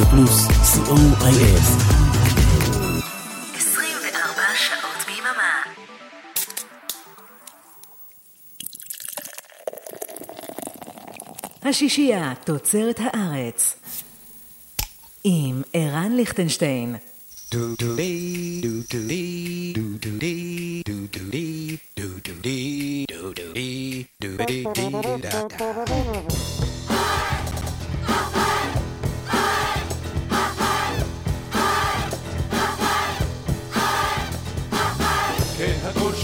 רדיו פלוס, co.il. 24 שעות ביממה. השישייה תוצרת הארץ עם ערן ליכטנשטיין כן, הכל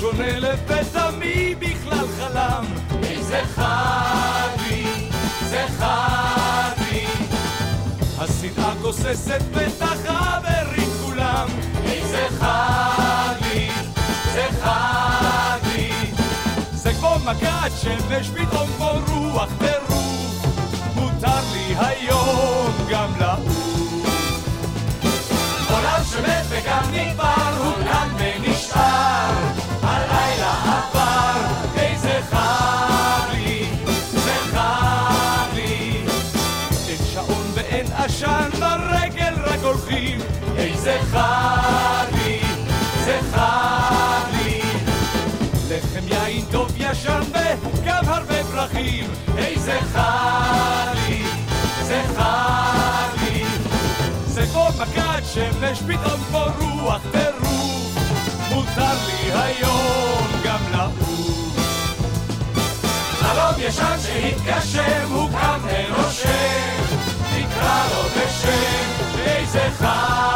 שונה לפתע מי בכלל חלם. איזה זה חג לי השנאה גוססת בטח החברים כולם. איזה זה חג לי זה כמו מגעת שמש פתאום כמו רוח טירוף. מותר לי היום גם לעוף. עולם שמת וגם נגמר, הוא כאן ונשאר. חג לי, זה חג לי. לחם יין טוב ישן וגם הרבה פרחים. איזה חג לי, זה חג לי. זה כמו מכת שמש פתאום כמו רוח טירוף מותר לי היום גם לעוף חלום ישן שהתגשם הוא קם ונושם נקרא לו בשם איזה חג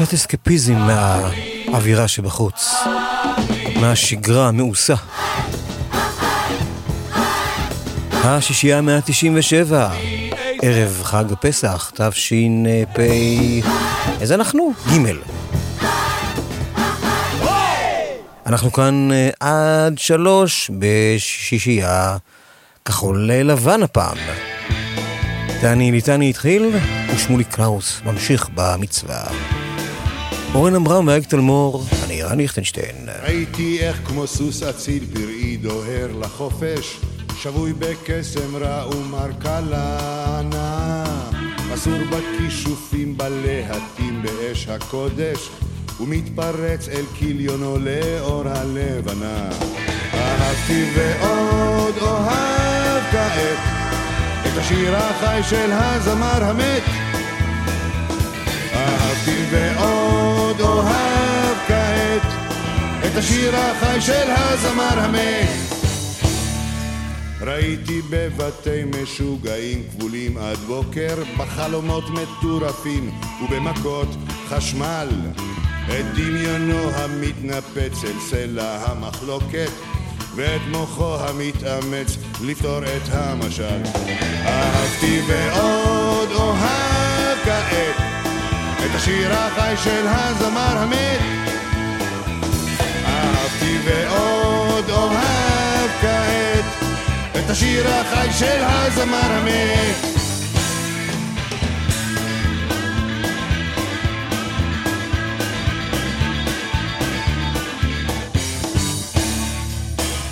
קצת אסקפיזם מהאווירה שבחוץ. מהשגרה המאוסה. השישייה המאה ה-97, ערב חג הפסח, תש"פ... איזה אנחנו? ג'. אנחנו כאן אה, עד שלוש בשישייה כחול לבן הפעם. דני ליטני התחיל, ושמולי קראוס ממשיך במצווה. אורן עמרם ואייק תלמור, אני רן ליכטנשטיין. ראיתי איך כמו סוס אציל פראי דוהר לחופש, שבוי בקסם רע ומר כלנה. אסור בכישופים בלהטים באש הקודש, ומתפרץ אל כליונו לאור הלבנה. אהבתי ועוד אוהב כעת את השיר החי של הזמר המת. אהבתי ועוד אוהב כעת את השיר החי של הזמר המת. ראיתי בבתי משוגעים כבולים עד בוקר, בחלומות מטורפים ובמכות חשמל. את דמיונו המתנפץ אל סלע המחלוקת, ואת מוחו המתאמץ לפתור את המשל. אהבתי ועוד אוהב כעת את השיר החי של הזמר המת. אהבתי ועוד אוהב כעת את השיר החי של הזמר המת.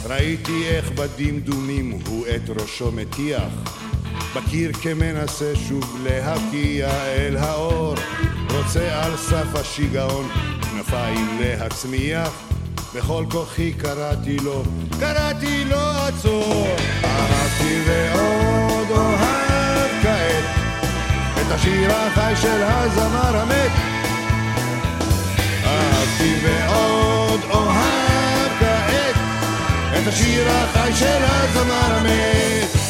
ראיתי איך בדמדומים הוא את ראשו מטיח בקיר כמנסה שוב להקיע אל האור, רוצה על סף השיגעון, כנפיים להצמיח, בכל כוחי קראתי לו, קראתי לו עצור. אהבתי ועוד אוהב כעת, את השיר החי של הזמר המת. אהבתי ועוד אוהב את השיר החי של הזמר המת.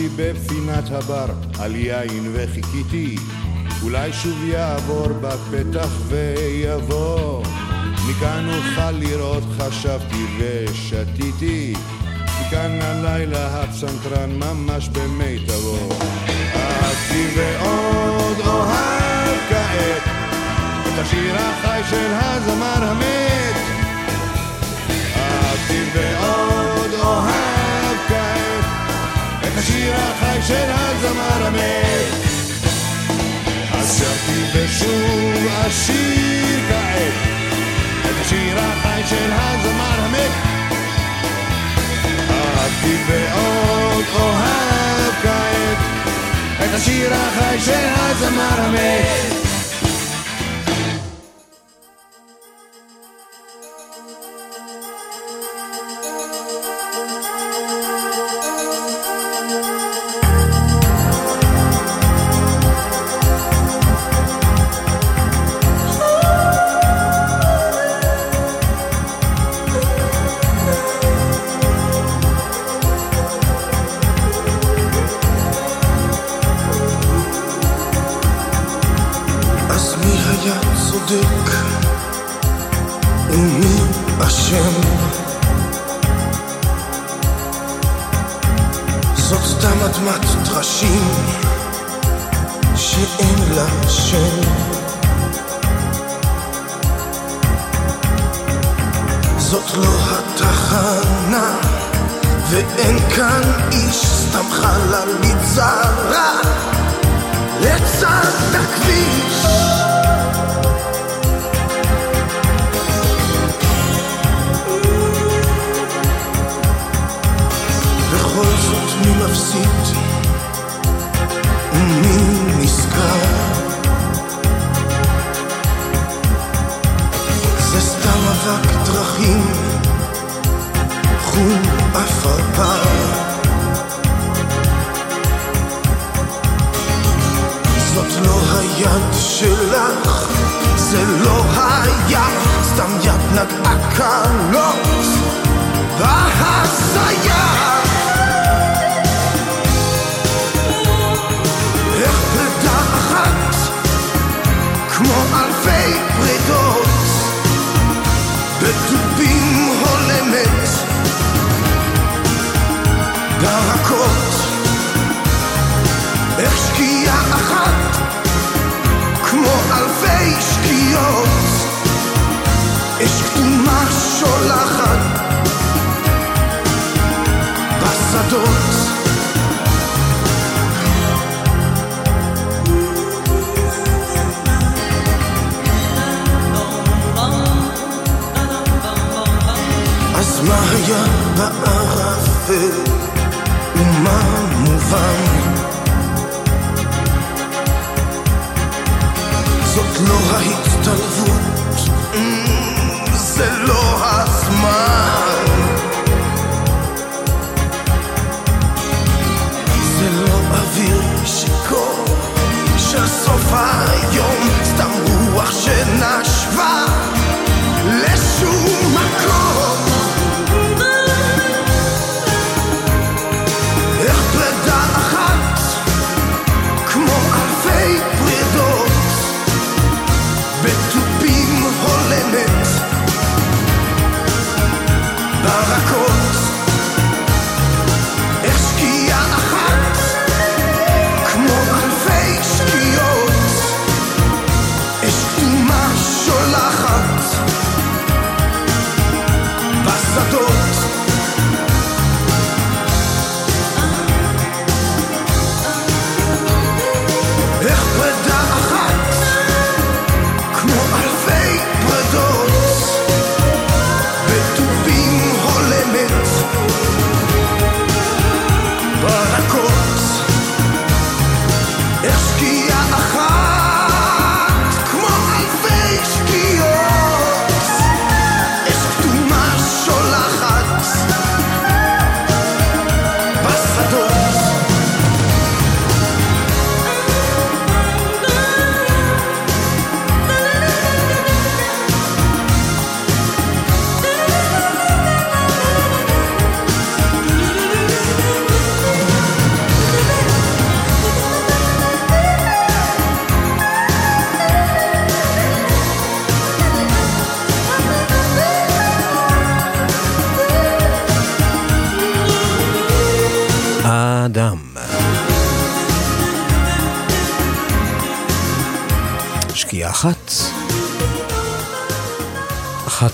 ישבתי בפינת הבר על יין וחיכיתי. אולי שוב יעבור בפתח ויבוא. מכאן אוכל לראות חשבתי ושתיתי. מכאן הלילה הפסנתרן ממש במיטבו. אהבתי ועוד אוהב כעת את השיר החי של הזמר המת. אהבתי ועוד אוהב השיר החי של הזמר המת. אז שרתי ושוב אשיר כעת את השיר החי של הזמר המת. אהבתי ועוד אוהב כעת את השיר החי של הזמר המת זאת לא התחנה ואין כאן איש סתם חללית זרה לצד הכביש היד שלך, זה לא היה, סתם יד נגעה קלות בהזיה. איך אחת, כמו אלפי אלפי שקיעות, אש כתומה שולחת בשדות. אז מה היה בערפל ומה מובן? לא ההצטלבות, mm, זה לא הזמן.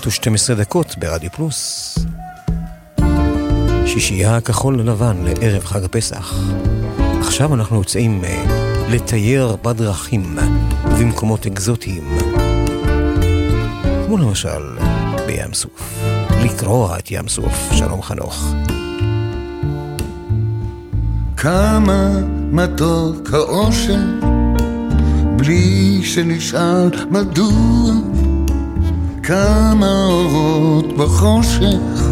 אחת ושתים עשרה דקות ברדיו פלוס. שישייה כחול לבן לערב חג הפסח. עכשיו אנחנו יוצאים אה, לטייר בדרכים ובמקומות אקזוטיים. כמו למשל בים סוף. לקרוע את ים סוף. שלום חנוך. כמה מתוק האושר, בלי שנשאל מדוע. כמה אורות בחושך,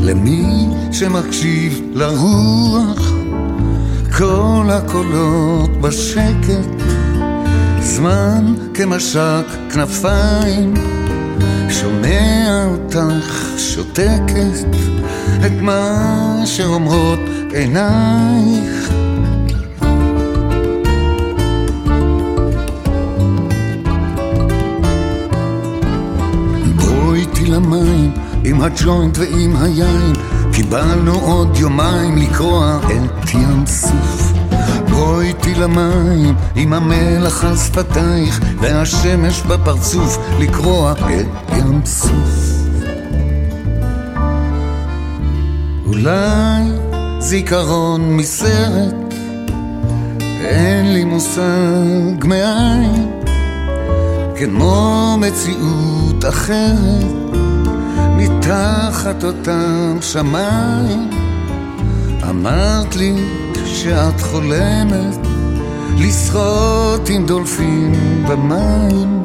למי שמקשיב לרוח. כל הקולות בשקט, זמן כמשק כנפיים, שומע אותך שותקת את מה שאומרות עינייך. הג'וינט ועם היין. קיבלנו עוד יומיים לקרוע את ים סוף. בואי איתי למים עם המלח על שפתייך והשמש בפרצוף לקרוע את ים סוף. אולי זיכרון מסרט אין לי מושג מאין כמו מציאות אחרת מתחת אותם שמיים. אמרת לי שאת חולמת לשחות עם דולפין במים.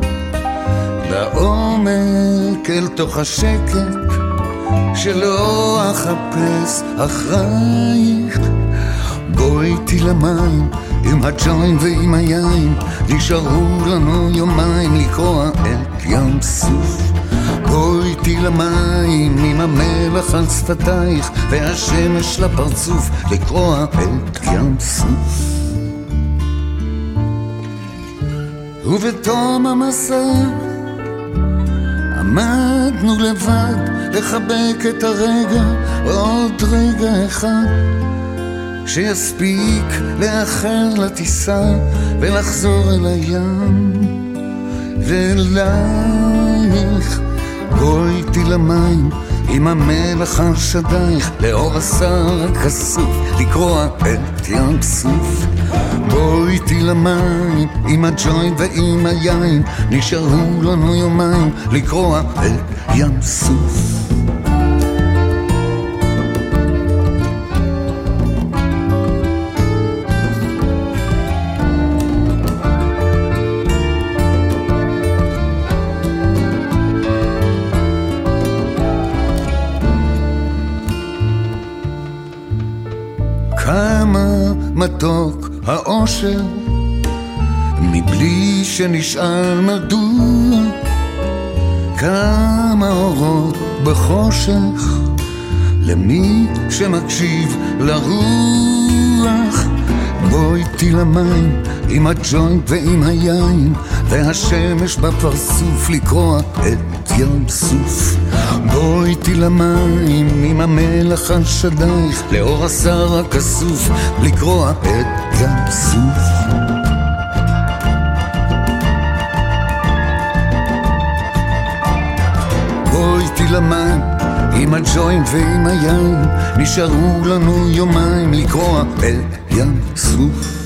לעומק אל תוך השקט שלא אחפש אחרייך. בואי איתי למים עם הג'וין ועם היין. נשארו לנו יומיים לקרוע את ים סוף בואי איתי למים עם המלח על שפתייך והשמש לפרצוף לקרוע את ים סוף. ובתום המסע עמדנו לבד לחבק את הרגע עוד רגע אחד שיספיק לאחר לטיסה ולחזור אל הים איתי למים עם המלח על שדייך לאור השר הכסוף לקרוע את ים סוף. בואי איתי למים עם הג'וינט ועם היין נשארו לנו יומיים לקרוע את ים סוף מתוק האושר מבלי שנשאל מדוע כמה אורות בחושך למי שמקשיב לרוח. בואי איתי למים עם הג'וינט ועם היין והשמש בפרצוף לקרוע את ים סוף בואי איתי למים עם המלח על שדייך לאור השר הכסוף לקרוע את ים סוף איתי למים עם הג'וינט ועם היין נשארו לנו יומיים לקרוע את ים סוף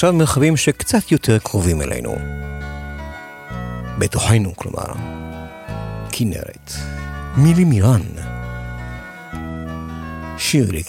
ועכשיו מרחבים שקצת יותר קרובים אלינו. בתוכנו, כלומר. כנרת. מילי מירן. שיר לי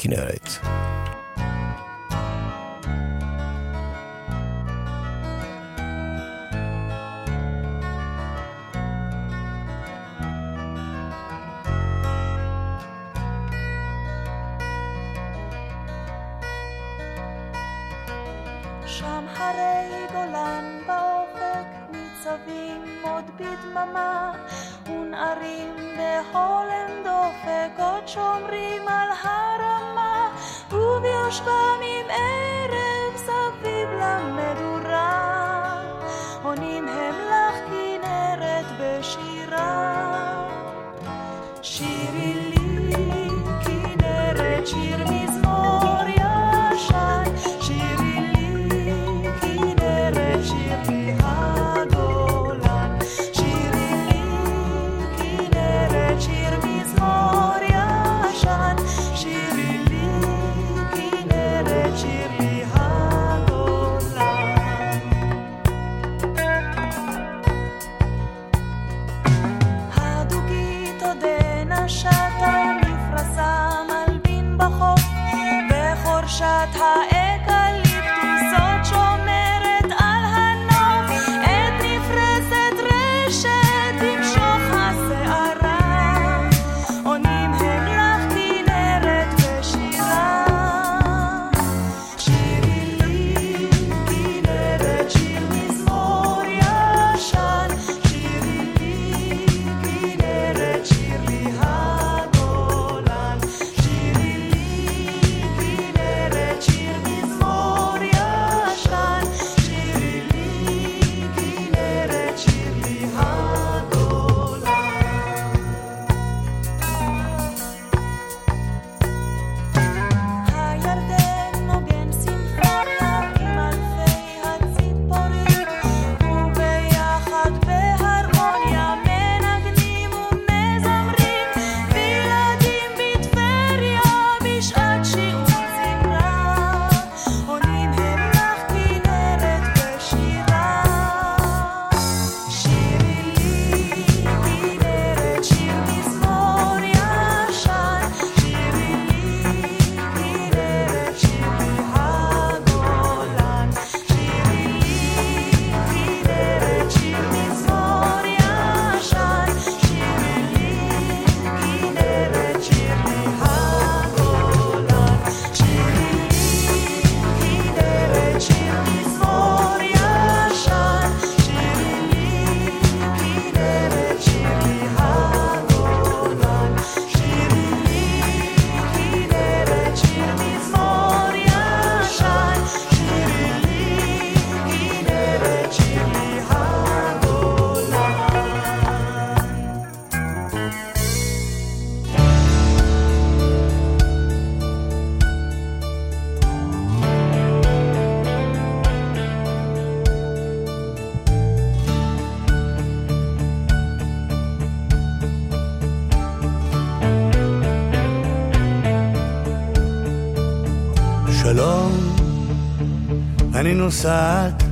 נוסעת,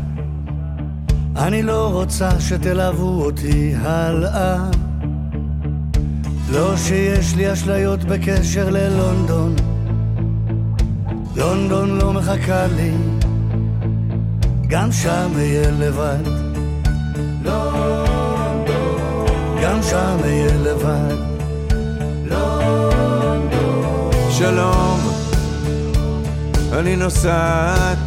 אני לא רוצה שתלוו אותי הלאה. לא שיש לי אשליות בקשר ללונדון, לונדון לא מחכה לי, גם שם אהיה לבד. לונדון, גם שם אהיה לבד. לונדון. שלום, אני נוסעת,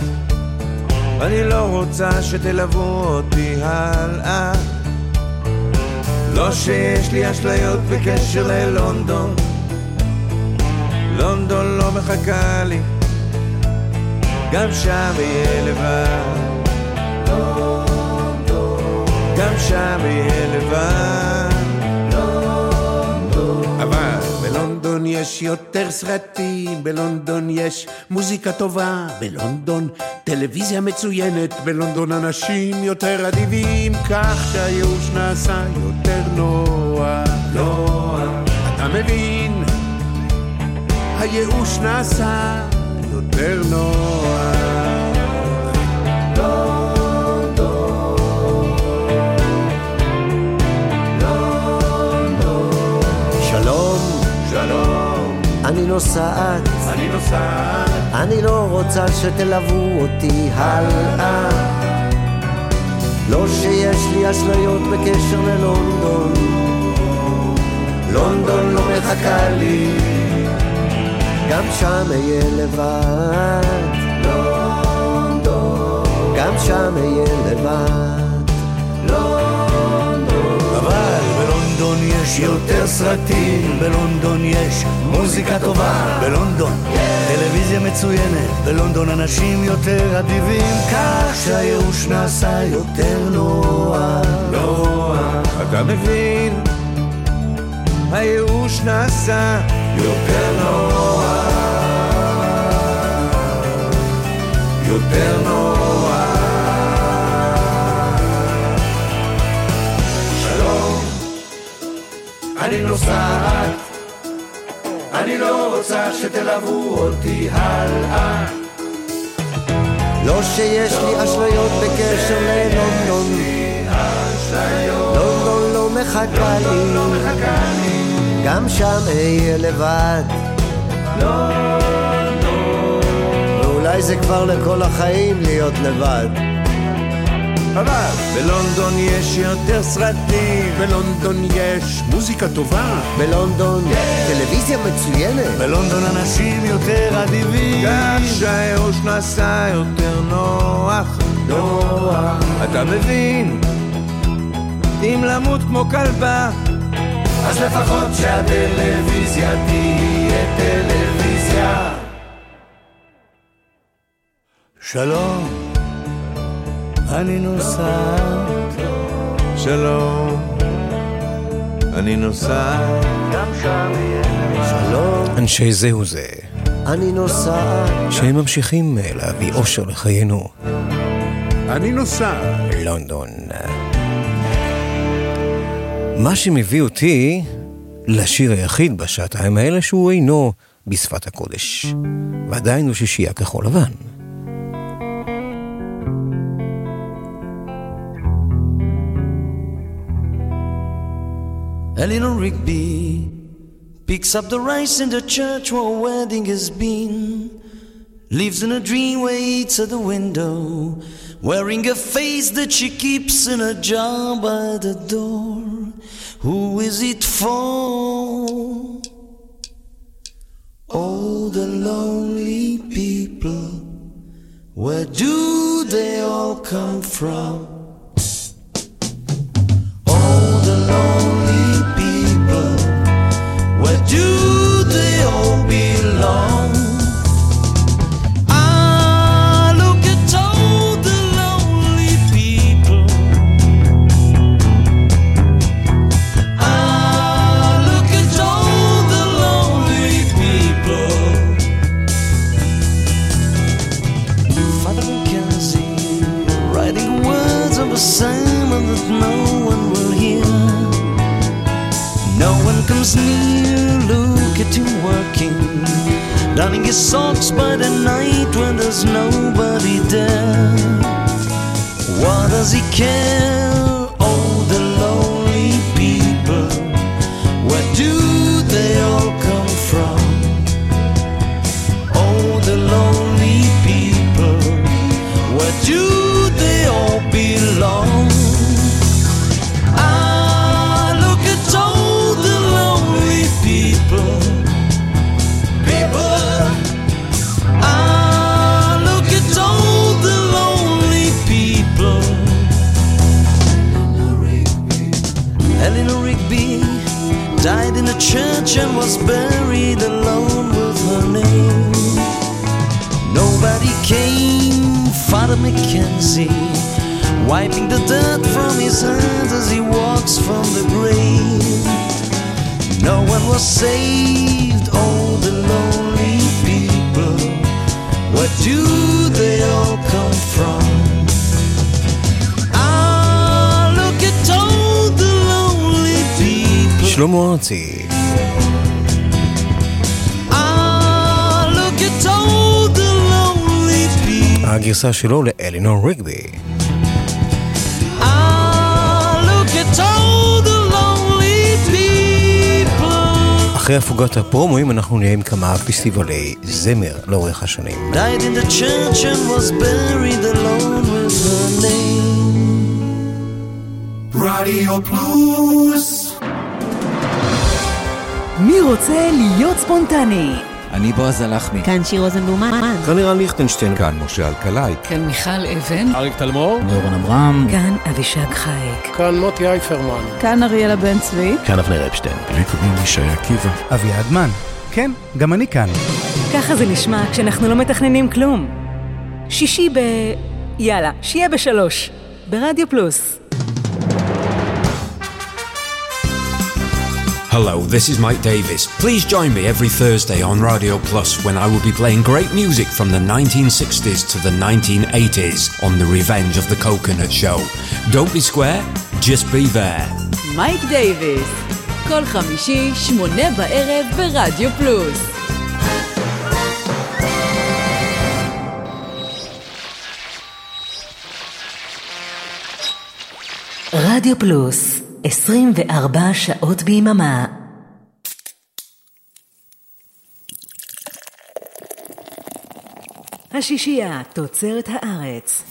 אני לא רוצה שתלוו אותי הלאה. לא שיש לי אשליות בקשר ללונדון, לונדון לא מחכה לי, גם שם אהיה לבד. גם שם אהיה לבד. אבל בלונדון יש יותר סרטים, בלונדון יש מוזיקה טובה, בלונדון טלוויזיה מצוינת, בלונדון אנשים יותר אדיבים, כך שהייאוש נעשה יותר נוח. נוח. אתה מבין? הייאוש נעשה יותר נוח. שלום, שלום, אני נוסעת, אני נוסעת, אני לא רוצה שתלוו אותי הלאה. לא שיש לי אשליות בקשר ללונדון, לונדון לא מחכה לי, גם שם אהיה לבד. לונדון, גם שם אהיה לבד. אבל בלונדון יש יותר סרטים, בלונדון יש מוזיקה טובה, בלונדון טלוויזיה מצוינת, בלונדון אנשים יותר אדיבים, כך שהייאוש נעשה יותר נוח. נוח. אתה מבין? הייאוש נעשה יותר נוח. יותר נוח. נוסעת, אני לא רוצה שתלוו אותי הלאה. לא שיש לי אשליות בקשר ללונדון, לונדון לא מחכה לי, גם שם אהיה לבד. ואולי זה כבר לכל החיים להיות לבד. אבל בלונדון יש יותר סרטים, בלונדון יש מוזיקה טובה, בלונדון טלוויזיה מצוינת, בלונדון אנשים יותר אדיבים. כך שהייאוש נעשה יותר נוח. נוח. אתה מבין? אם למות כמו כלבה, אז לפחות שהטלוויזיה תהיה טלוויזיה. שלום, אני נוסעת, שלום, אני נוסעת. שלום, אנשי זהו זה, אני נוסעת, שהם ממשיכים אה, להביא אושר לחיינו. אני נוסע. לונדון. מה שמביא אותי לשיר היחיד בשעתיים האלה שהוא אינו בשפת הקודש. ועדיין הוא שישייה כחול לבן. Eleanor Rigby picks up the rice in the church where a wedding has been. Lives in a dream eats at the window, wearing a face that she keeps in a jar by the door. Who is it for? All the lonely people. Where do they all come from? Do they all belong? see look at you working Darning your socks by the night when there's nobody there What does he care? church and was buried alone with her name. Nobody came, Father Mackenzie, wiping the dirt from his hands as he walks from the grave. No one was saved, oh, the lonely people. Where do they all come from? Ah, look at all the lonely people. שלמה ארצי, Look at all the lonely people. הגרסה שלו לאלינור ריגבי. Look at all the lonely people. אחרי הפוגת הפרומואים אנחנו נהיה עם כמה פסטיבלי זמר לאורך השנים. Died in מי רוצה להיות ספונטני? אני בועז הלחמי. כאן שיר רוזנבלומן. כאן נראה ליכטנשטיין. כאן משה אלקלעי. כאן מיכל אבן. אריק תלמור נורן אברהם. כאן אבישג חייק. כאן מוטי אייפרמן כאן אריאלה בן צבי. כאן אבנר אפשטיין. לי ישי עקיבא. אביעד מן. כן, גם אני כאן. ככה זה נשמע כשאנחנו לא מתכננים כלום. שישי ב... יאללה, שיהיה בשלוש. ברדיו פלוס. Hello, this is Mike Davis. Please join me every Thursday on Radio Plus when I will be playing great music from the 1960s to the 1980s on The Revenge of the Coconut Show. Don't be square, just be there. מייק דייוויס. כל חמישי, שמונה בערב ברדיו פלוס. רדיו פלוס, 24 שעות ביממה. השישייה תוצרת הארץ.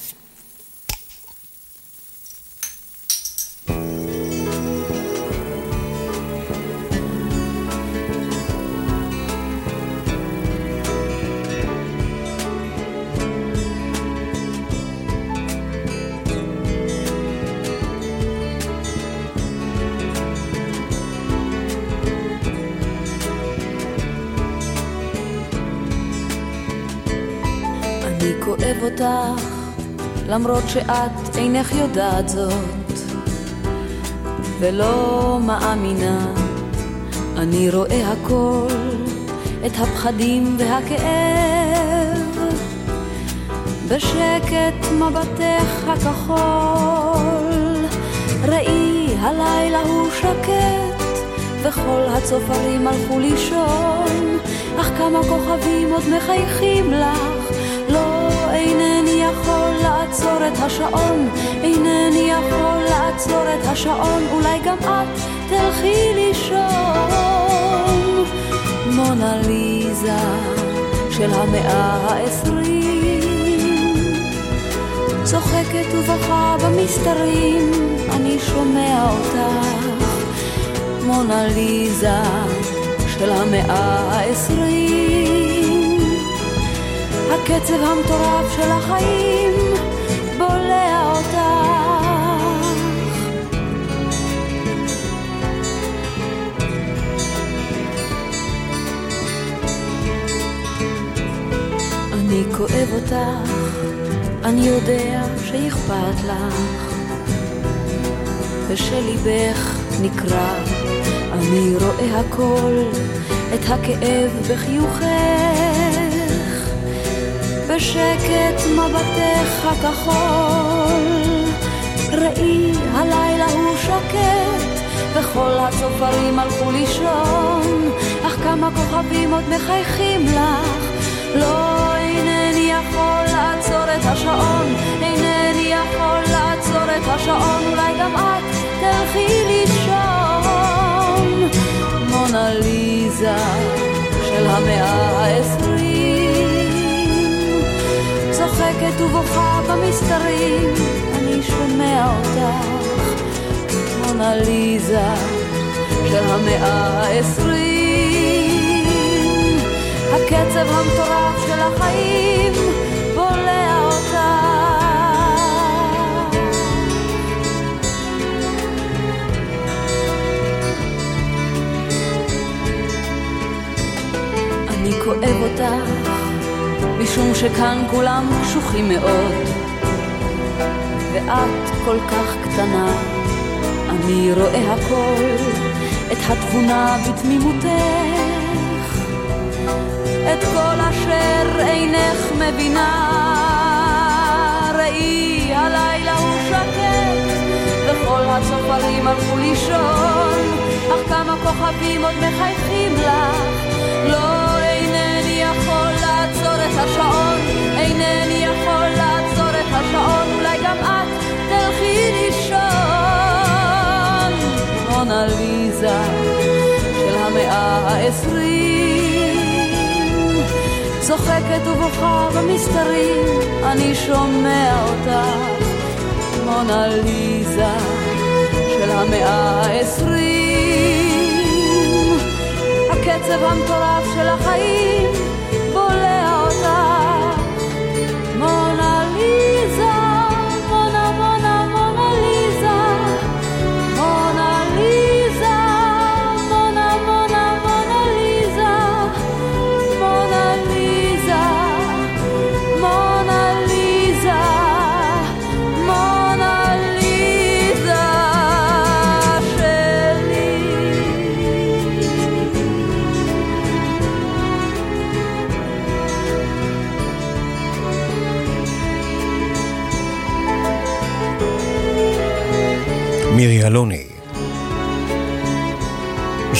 כואב אותך, למרות שאת אינך יודעת זאת, ולא מאמינה, אני רואה הכל, את הפחדים והכאב, בשקט מבטך הכחול, ראי הלילה הוא שקט, וכל הצופרים הלכו לישון, אך כמה כוכבים עוד מחייכים לך, אינני יכול לעצור את השעון, אינני יכול לעצור את השעון, אולי גם את תלכי לישון. מונה ליזה של המאה העשרים, צוחקת ובוכה במסתרים, אני שומע אותך. מונה ליזה של המאה העשרים. הקצב המטורף של החיים בולע אותך. אני כואב אותך, אני יודע שאכפת לך, ושליבך נקרע, אני רואה הכל, את הכאב בחיוכך. בשקט מבטך הכחול. ראי, הלילה הוא שקט, וכל הצופרים הלכו לישון, אך כמה כוכבים עוד מחייכים לך. לא, אינני יכול לעצור את השעון, אינני יכול לעצור את השעון, אולי גם את תלכי לישון. מונליזה של המאה העשרים ובוכה במסתרים, אני שומע אותך, מונליזה של המאה העשרים. הקצב המטורף של החיים בולע אותך. אני כואב אותך משום שכאן כולם קשוחים מאוד, ואת כל כך קטנה, אני רואה הכל, את התבונה בתמימותך, את כל אשר אינך מבינה. ראי, הלילה הוא שקט, וכל הצופרים הלכו לישון, אך כמה כוכבים עוד מחייכים לך, לא אינני יכול השעון, אינני יכול לעצור את השעון, אולי גם את תלכי לישון. מונליזה של המאה העשרים, צוחקת ובוכה במסתרים, אני שומע אותך. מונליזה של המאה העשרים, הקצב המטורף של החיים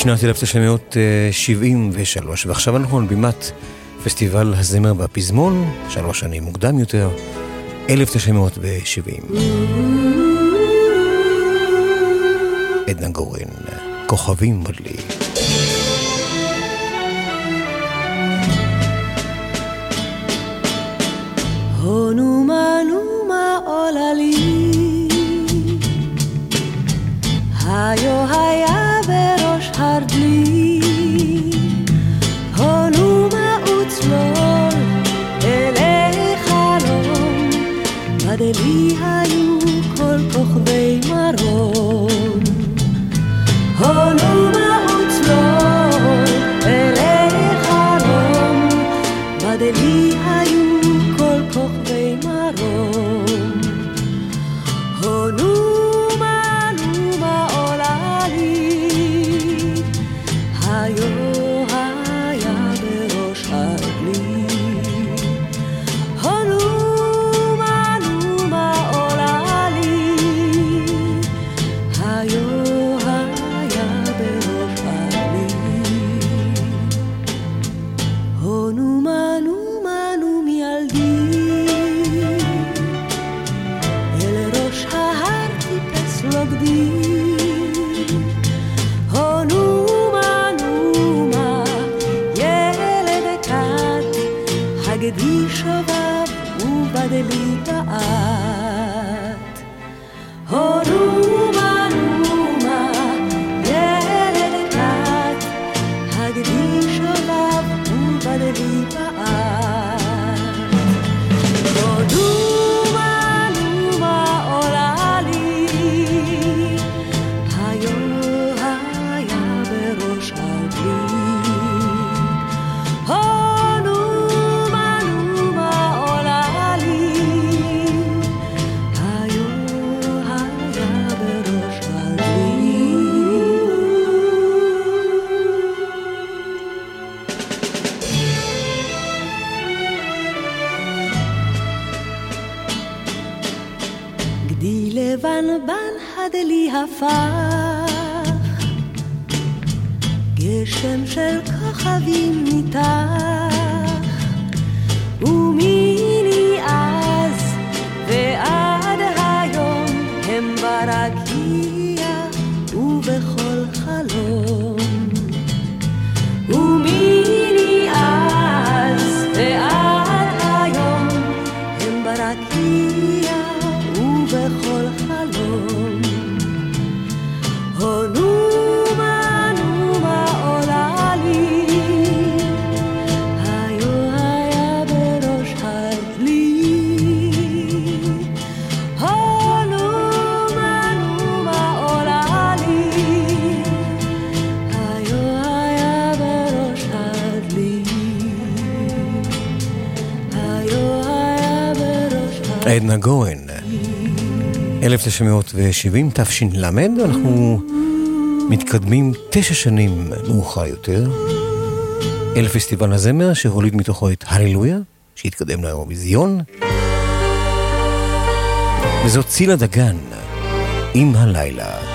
בשנת 1973, ועכשיו אנחנו על בימת פסטיבל הזמר והפזמון, שלוש שנים מוקדם יותר, 1970. עדנה גורן, כוכבים בדלי. 1970 תש"ל, אנחנו מתקדמים תשע שנים מאוחר יותר אל פסטיבל הזמר שהוליד מתוכו את הללויה, שהתקדם לאירוויזיון. וזאת צילה דגן, עם הלילה.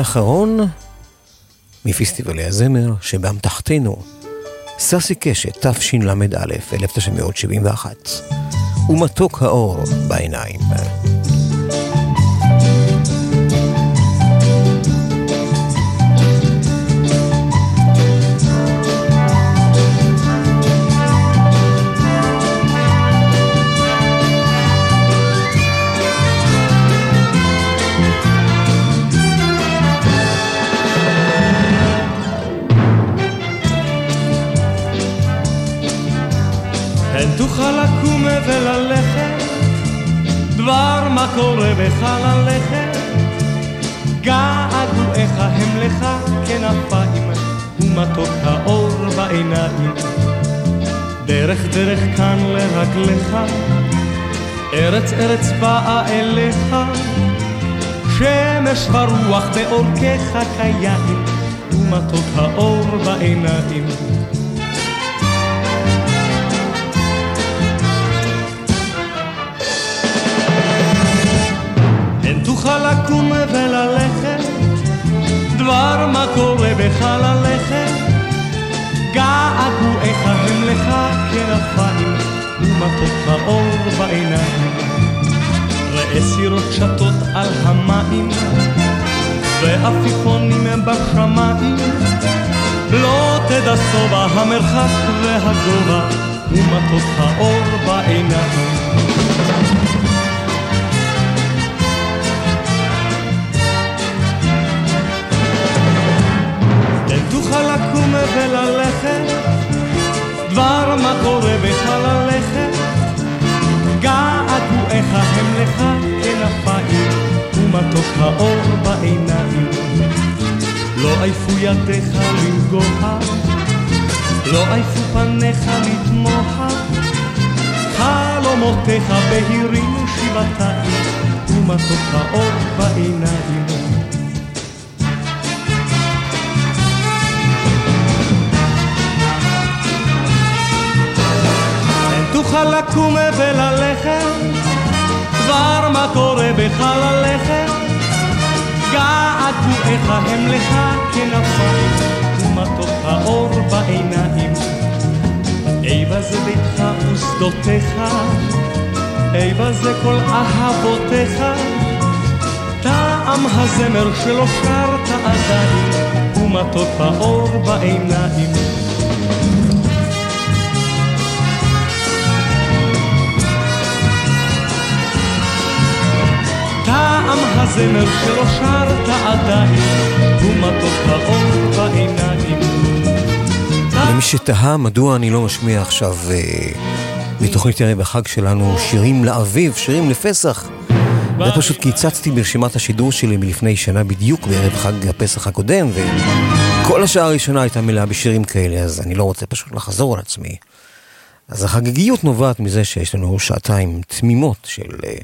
הלילה. ואחרון מפסטיבלי הזמר שבאמתחתנו, ססי קשת, תשל"א, 1971, ומתוק האור בעיניים. וללכת, דבר מה קורה בך ללכת, געגועיך הם לך כנפיים, ומתוק האור בעיניים. דרך דרך כאן לרגליך, ארץ ארץ באה אליך, שמש ורוח בעורקיך כיין, ומתוק האור בעיניים. מה קורה בך ללכת, געגועיך הם לך כנפיים, ומטות האור בעיניים. ראה סירות שטות על המים, ועפיפונים בשמיים, לא תדע שובע המרחק והגובה, ומטות האור בעיניים. עייפו ידיך לנגוע, לא עייפו פניך לתמוה, חלומותיך בהירים שבעתיים, ומתוק האור בעיניים. תוכל לקום וללכת, כבר מה קורה בחלליך? געגועיך הם לך כנפיים, ומתוק האור בעיניים. איבה זה ביתך ושדותיך, איבה זה כל אהבותיך, טעם הזמר שלא שרת עדיין, ומתוק האור בעיניים. הזמר שלא שרת עדיין, ומתוק האור בעיניים. למי שתהה מדוע אני לא משמיע עכשיו אה, מתוכנית ערב החג שלנו שירים לאביב, שירים לפסח. זה פשוט קיצצתי ברשימת השידור שלי מלפני שנה בדיוק בערב חג הפסח הקודם, וכל השעה הראשונה הייתה מלאה בשירים כאלה, אז אני לא רוצה פשוט לחזור על עצמי. אז החגיגיות נובעת מזה שיש לנו שעתיים תמימות של אה,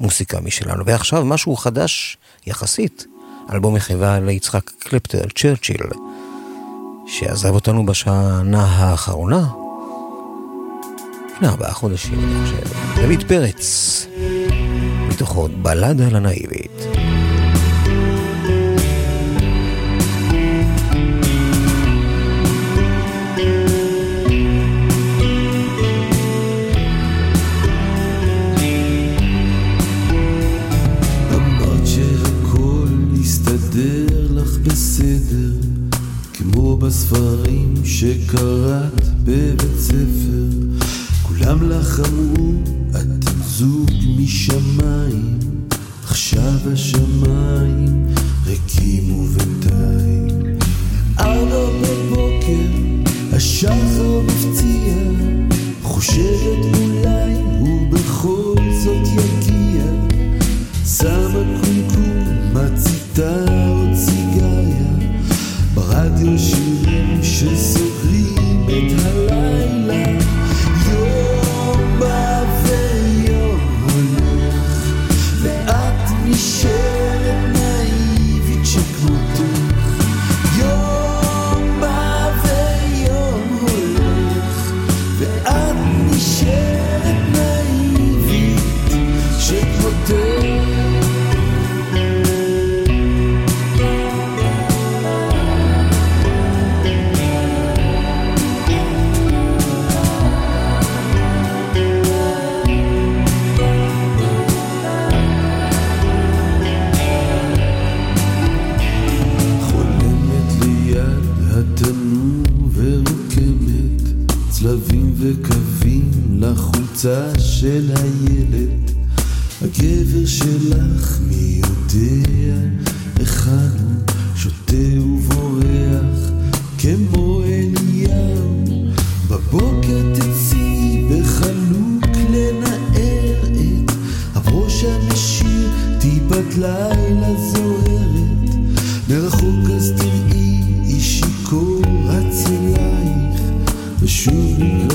מוסיקה משלנו. ועכשיו משהו חדש יחסית, אלבום מחווה ליצחק קלפטר, צ'רצ'יל, שעזב אותנו בשנה האחרונה, לפני ארבעה חודשים, אני חושב. דוד פרץ, מתוכו בלדה לנאיבית. יסתדר לך בסדר, כמו בספרים שקראת בבית ספר. כולם לך אמרו, אתם זוג משמיים, עכשיו השמיים ריקים ובינתיים. ארבע בבוקר, השחר מפציע, חושבת אולי הוא בכל זאת יגיע. שמה קומקום, מציתה ברדיו שירים שסוגרים לחולצה של הילד הגבר שלך מי יודע היכן הוא שותה ובורח כמו אליהו בבוקר תצאי בחלוק לנער את הברוש הנשיר טיפת לילה זוהרת. מרחוק אז תראי איש שיכור רץ אלייך ושוב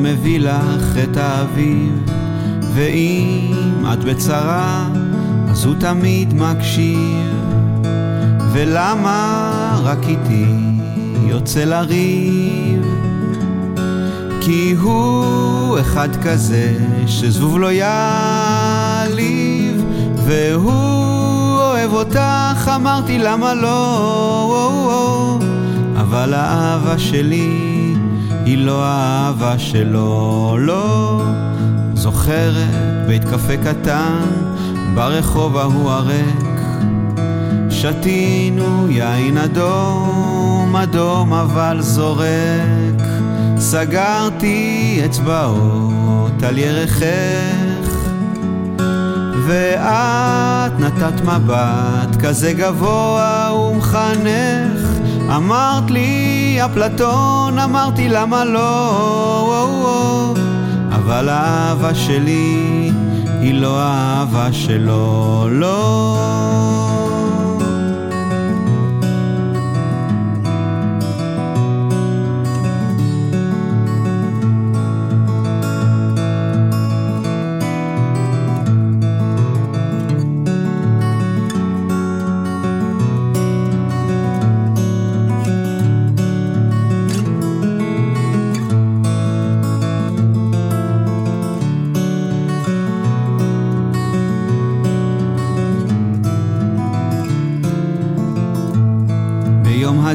מביא לך את האביב, ואם את בצרה, אז הוא תמיד מקשיב. ולמה רק איתי יוצא לריב? כי הוא אחד כזה שזבוב לא יעליב, והוא אוהב אותך, אמרתי למה לא, אבל האהבה שלי היא לא האהבה שלו, לא. זוכרת בית קפה קטן ברחוב ההוא הריק, שתינו יין אדום, אדום אבל זורק. סגרתי אצבעות על ירכך, ואת נתת מבט כזה גבוה ומחנך. אמרת לי, אפלטון, אמרתי למה לא, אבל האהבה שלי היא לא האהבה שלו, לא.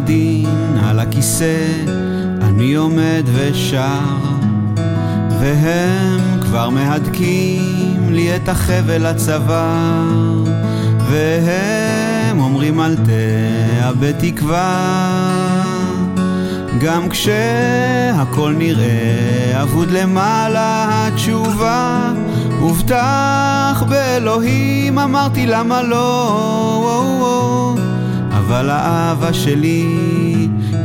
הדין על הכיסא, אני עומד ושר, והם כבר מהדקים לי את החבל הצוואר, והם אומרים אל תאבד תקווה, גם כשהכל נראה אבוד למעלה התשובה, הובטח באלוהים, אמרתי למה לא, אבל האהבה שלי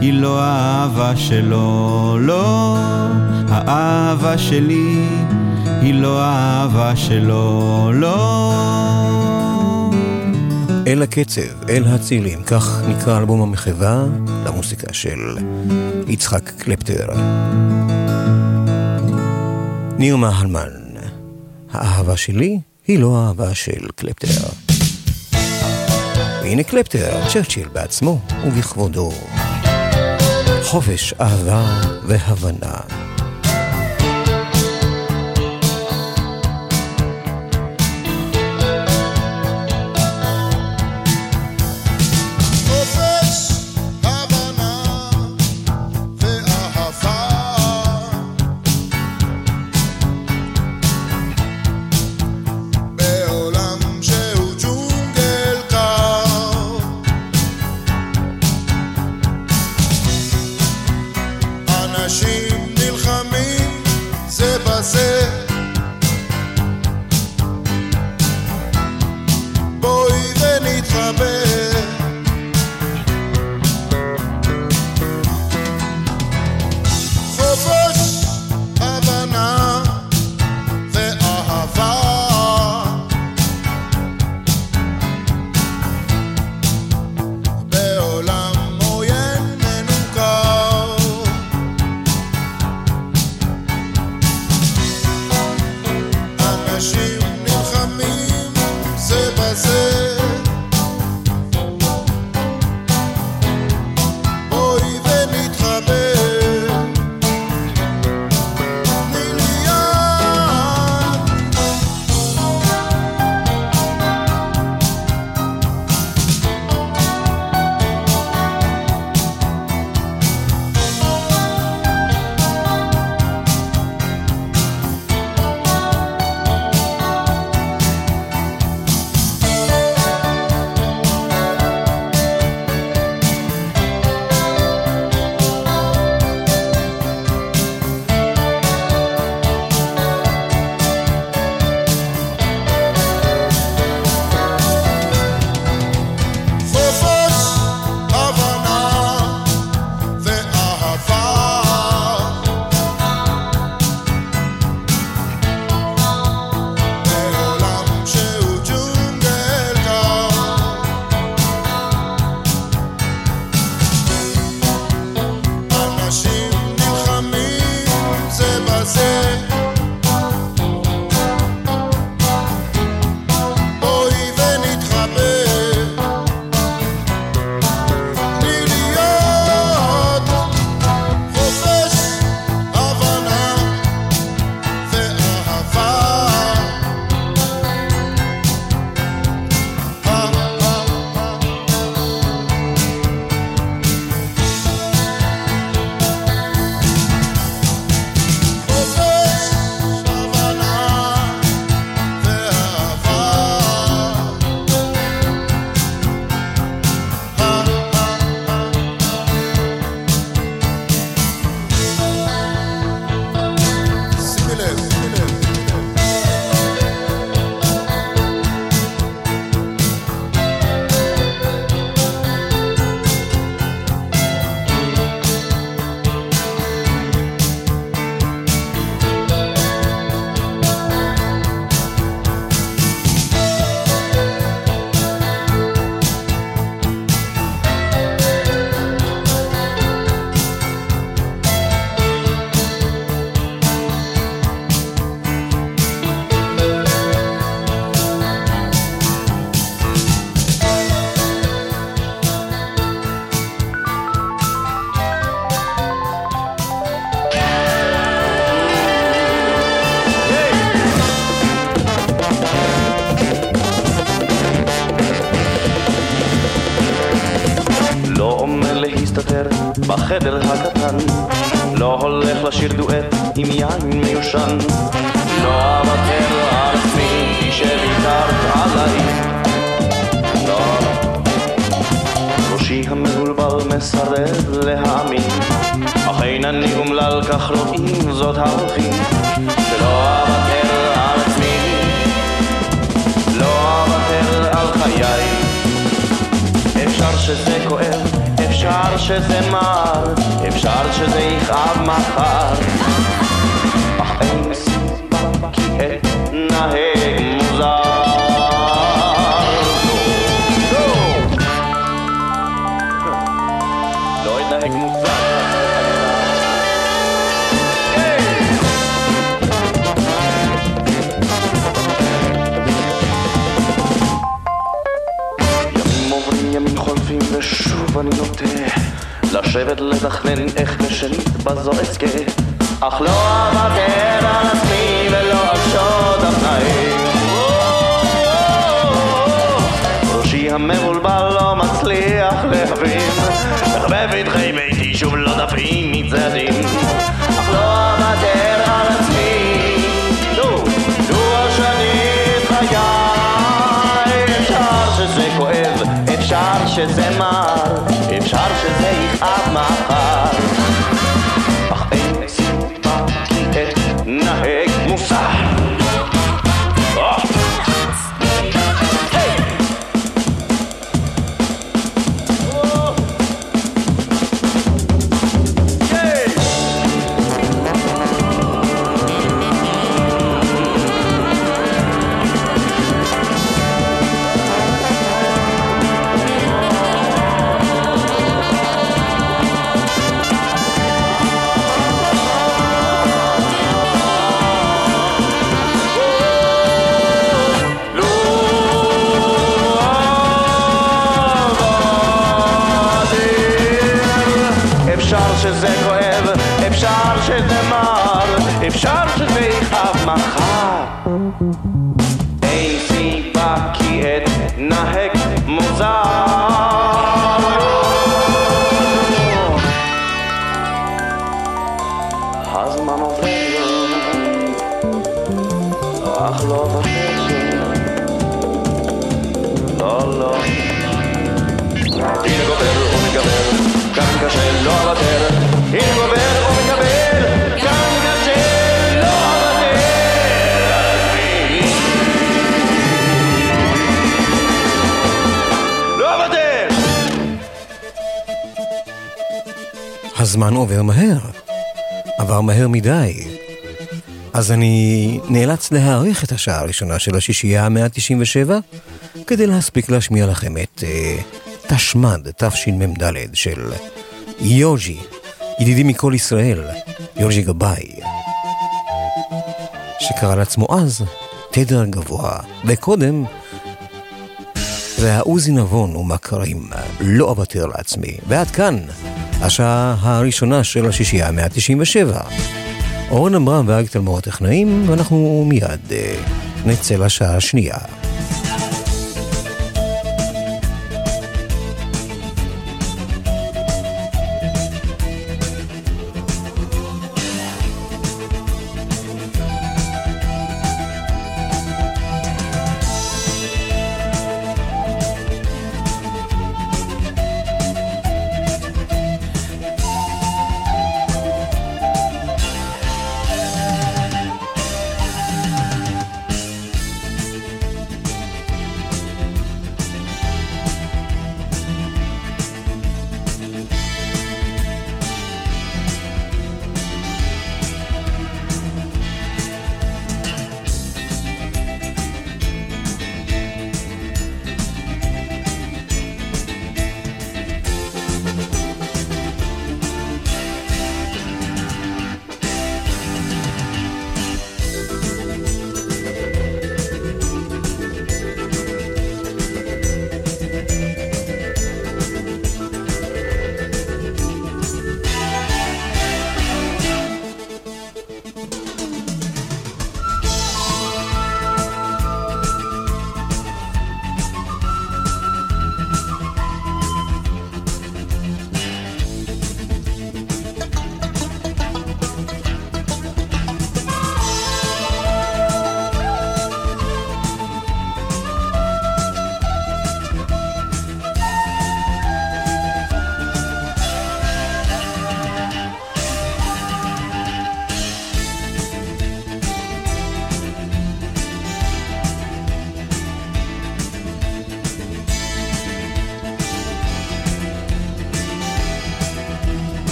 היא לא האהבה שלו, לא. האהבה שלי היא לא האהבה שלו, לא. אל הקצב, אל הצילים, כך נקרא אלבום המחווה למוסיקה של יצחק קלפטר. ניר מהלמן, האהבה שלי היא לא האהבה של קלפטר. והנה קלפטר, צ'רצ'יל בעצמו ובכבודו. חופש, אהבה והבנה. בחדר הקטן. לא הולך לשיר דואט עם יין מיושן. לא אוותר על עצמי שוויתרת עליי לא ראשי המבולבל מסרב להאמין. אך אין אני אומלל כך רואים זאת ההולכים שלא אוותר על עצמי. לא אוותר על חיי. אפשר שזה כואב, אפשר שזה מר, אפשר שזה יכאב מחר. אך אין סיבה כי אתנהג מוזר אני נוטה לשבת לתכנן איך בשנית בזו אזכה. אך לא אוותר על עצמי ולא על שוד הפנאים ראשי המבולבל לא מצליח להבין. איך בבטחי ביתי שוב לא דפים מצעדים. אך לא אוותר על עצמי. נו השני את חיי. אפשר שזה כואב, אפשר שזה מר, הזמן עובר מהר. עבר מהר מדי. אז אני נאלץ להאריך את השעה הראשונה של השישייה המאה ה-97 כדי להספיק להשמיע לכם את אה, תשמ"ד, תשמ"ד של יוז'י, ידידי מכל ישראל, יוז'י גבאי, שקרא לעצמו אז תדר גבוה, וקודם זה היה עוזי נבון ומכרים, לא אוותר לעצמי. ועד כאן, השעה הראשונה של השישייה המאה ה-97. אורן עמרם ואריק תלמור הטכנאים, ואנחנו מיד אה, נצא לשעה השנייה.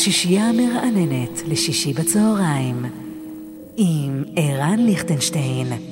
השישייה המרעננת לשישי בצהריים עם ערן ליכטנשטיין.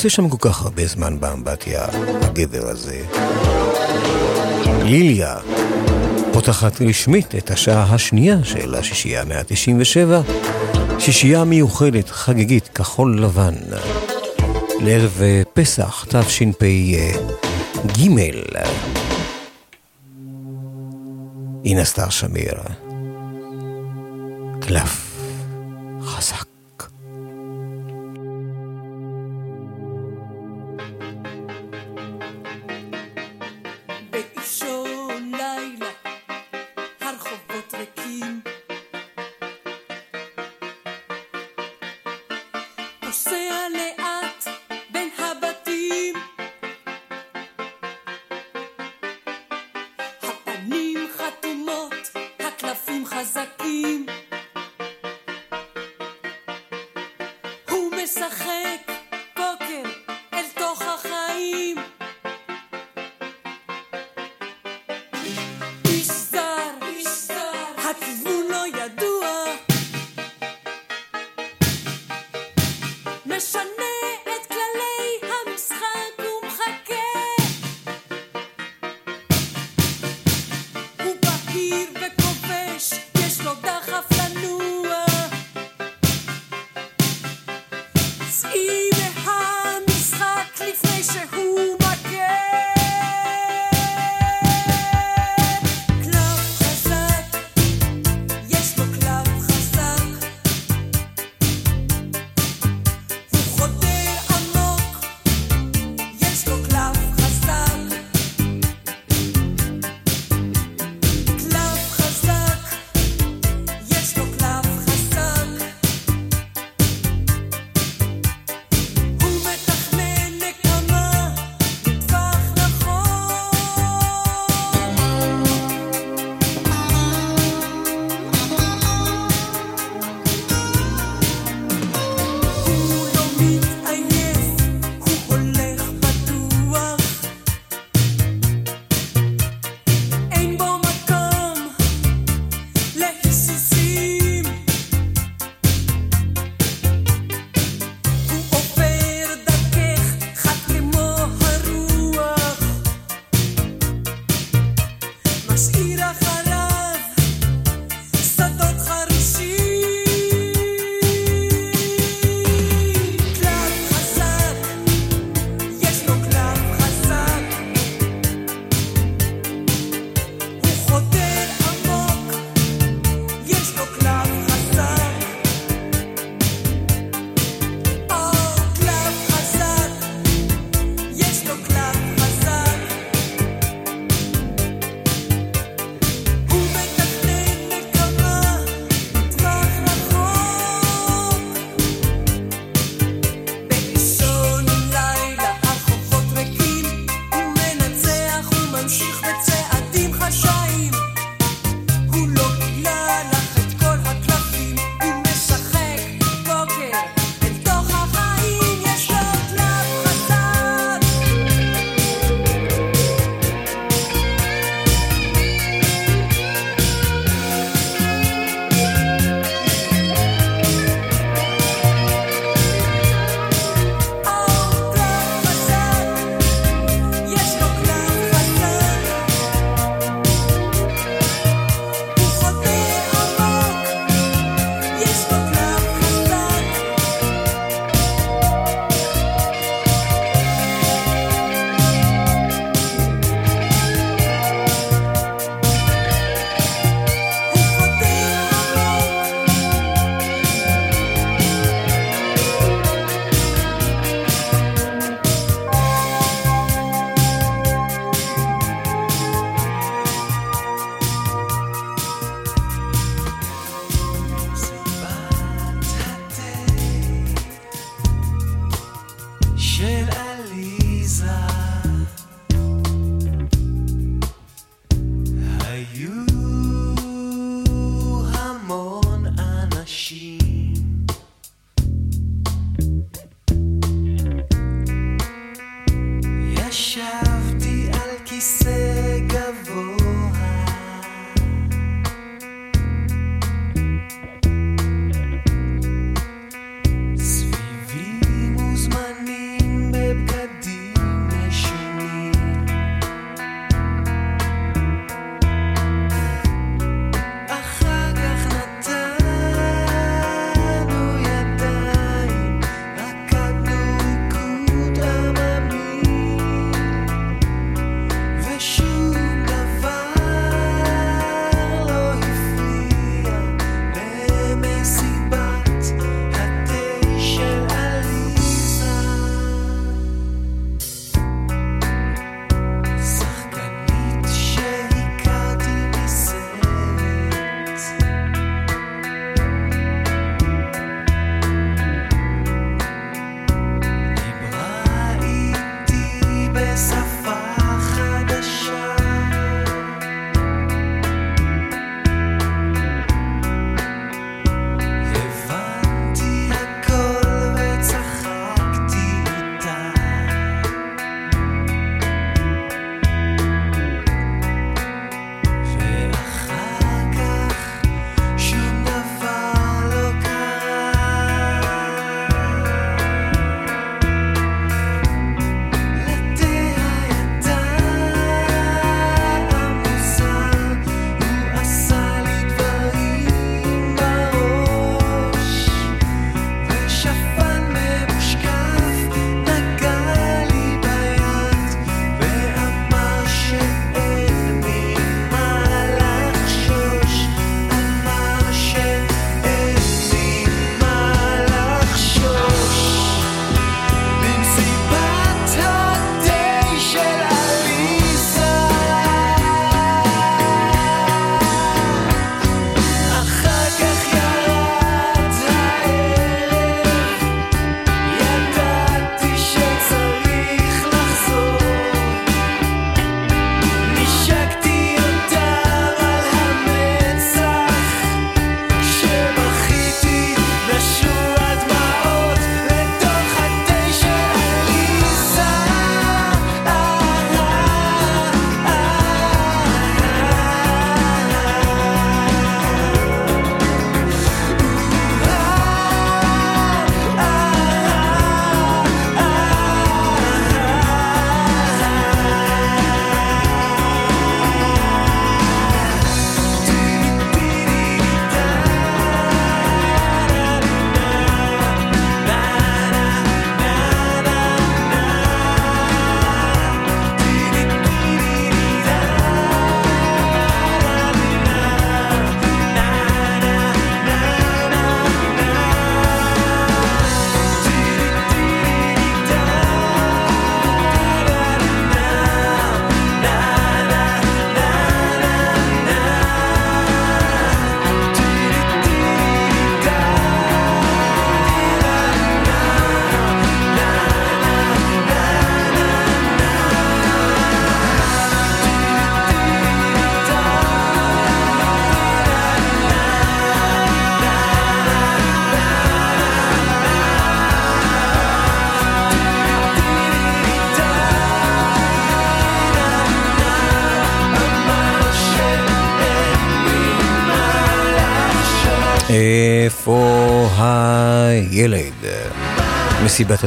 עושה שם כל כך הרבה זמן באמבטיה, הגבר הזה. ליליה פותחת רשמית את השעה השנייה של השישייה 197, שישייה מיוחדת, חגיגית, כחול לבן, לערב אה, פסח תשפ"ג. עם סטאר שמיר.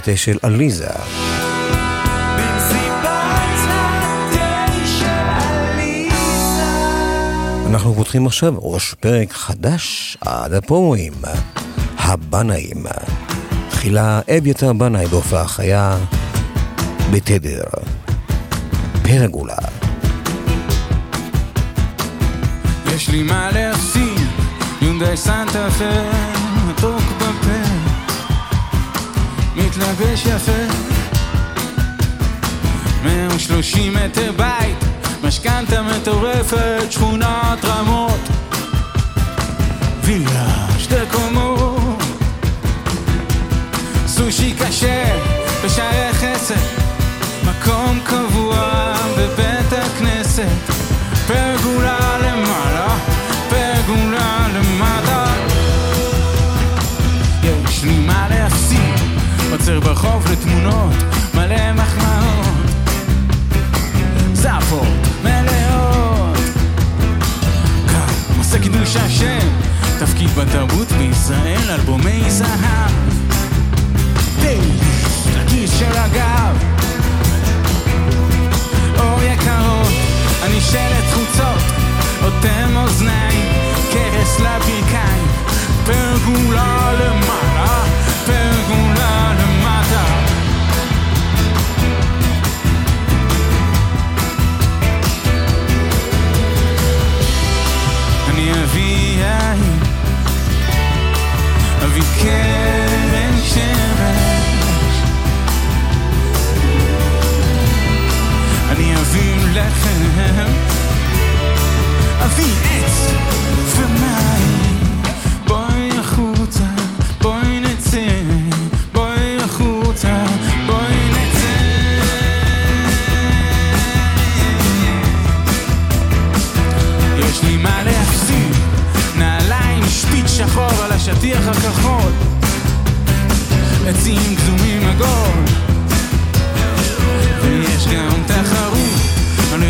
הפתה של עליזה. אנחנו פותחים עכשיו ראש פרק חדש עד הפורים, הבנאים. תחילה אביתר בנאי בהופעה חיה בתדר, פרגולה. יש לי מה להפסיד, יונדאי סנטה פר מתלבש יפה. 130 מטר בית, משכנתה מטורפת, שכונת רמות. וילה שתי קומות. סושי כשר בשערי חסד מקום קבוע בבית הכנסת. פרגולה למ... עוצר ברחוב לתמונות מלא מחמאות. זעפות מלאות. כאן עושה קידוש השם תפקיד בתרבות בישראל אלבומי זהב. די, לכיס של הגב. אור יקרות אני שלט חוצות אוטם אוזניים קרס לברכיים. פרגולה למעלה פרגולה אביא עץ ומים. בואי החוצה, בואי נצא, בואי החוצה, בואי נצא. יש לי מה להפסיד, נעליים שפיץ שחור על השטיח הכחול, עצים גזומים עגול,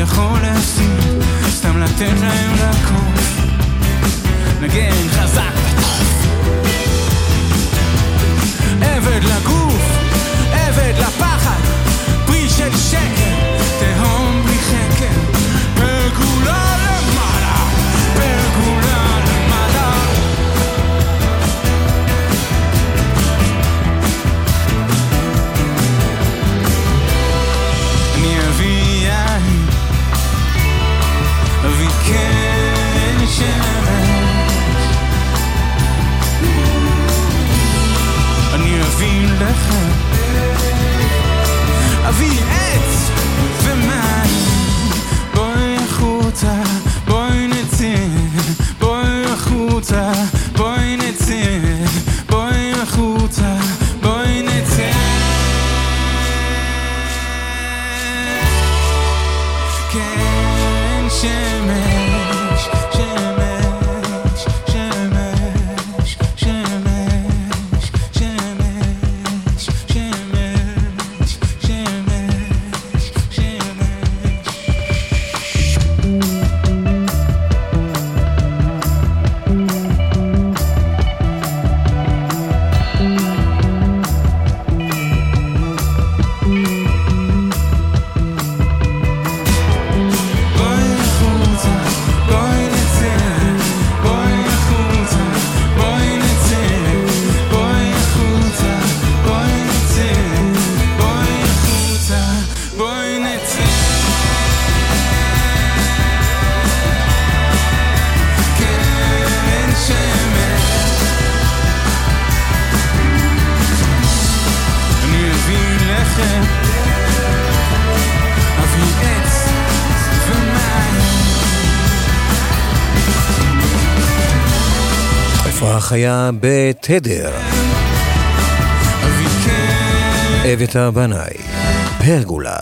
יכול להפסיד, סתם לתת להם לקוף, נגן חזק וטוב, עבד לגוף, עבד לפחד, פרי של שקר, תהום בלי חקר, פרגולה למעלה, vie est היה חיה בתדר. אביתר בנאי, פרגולה.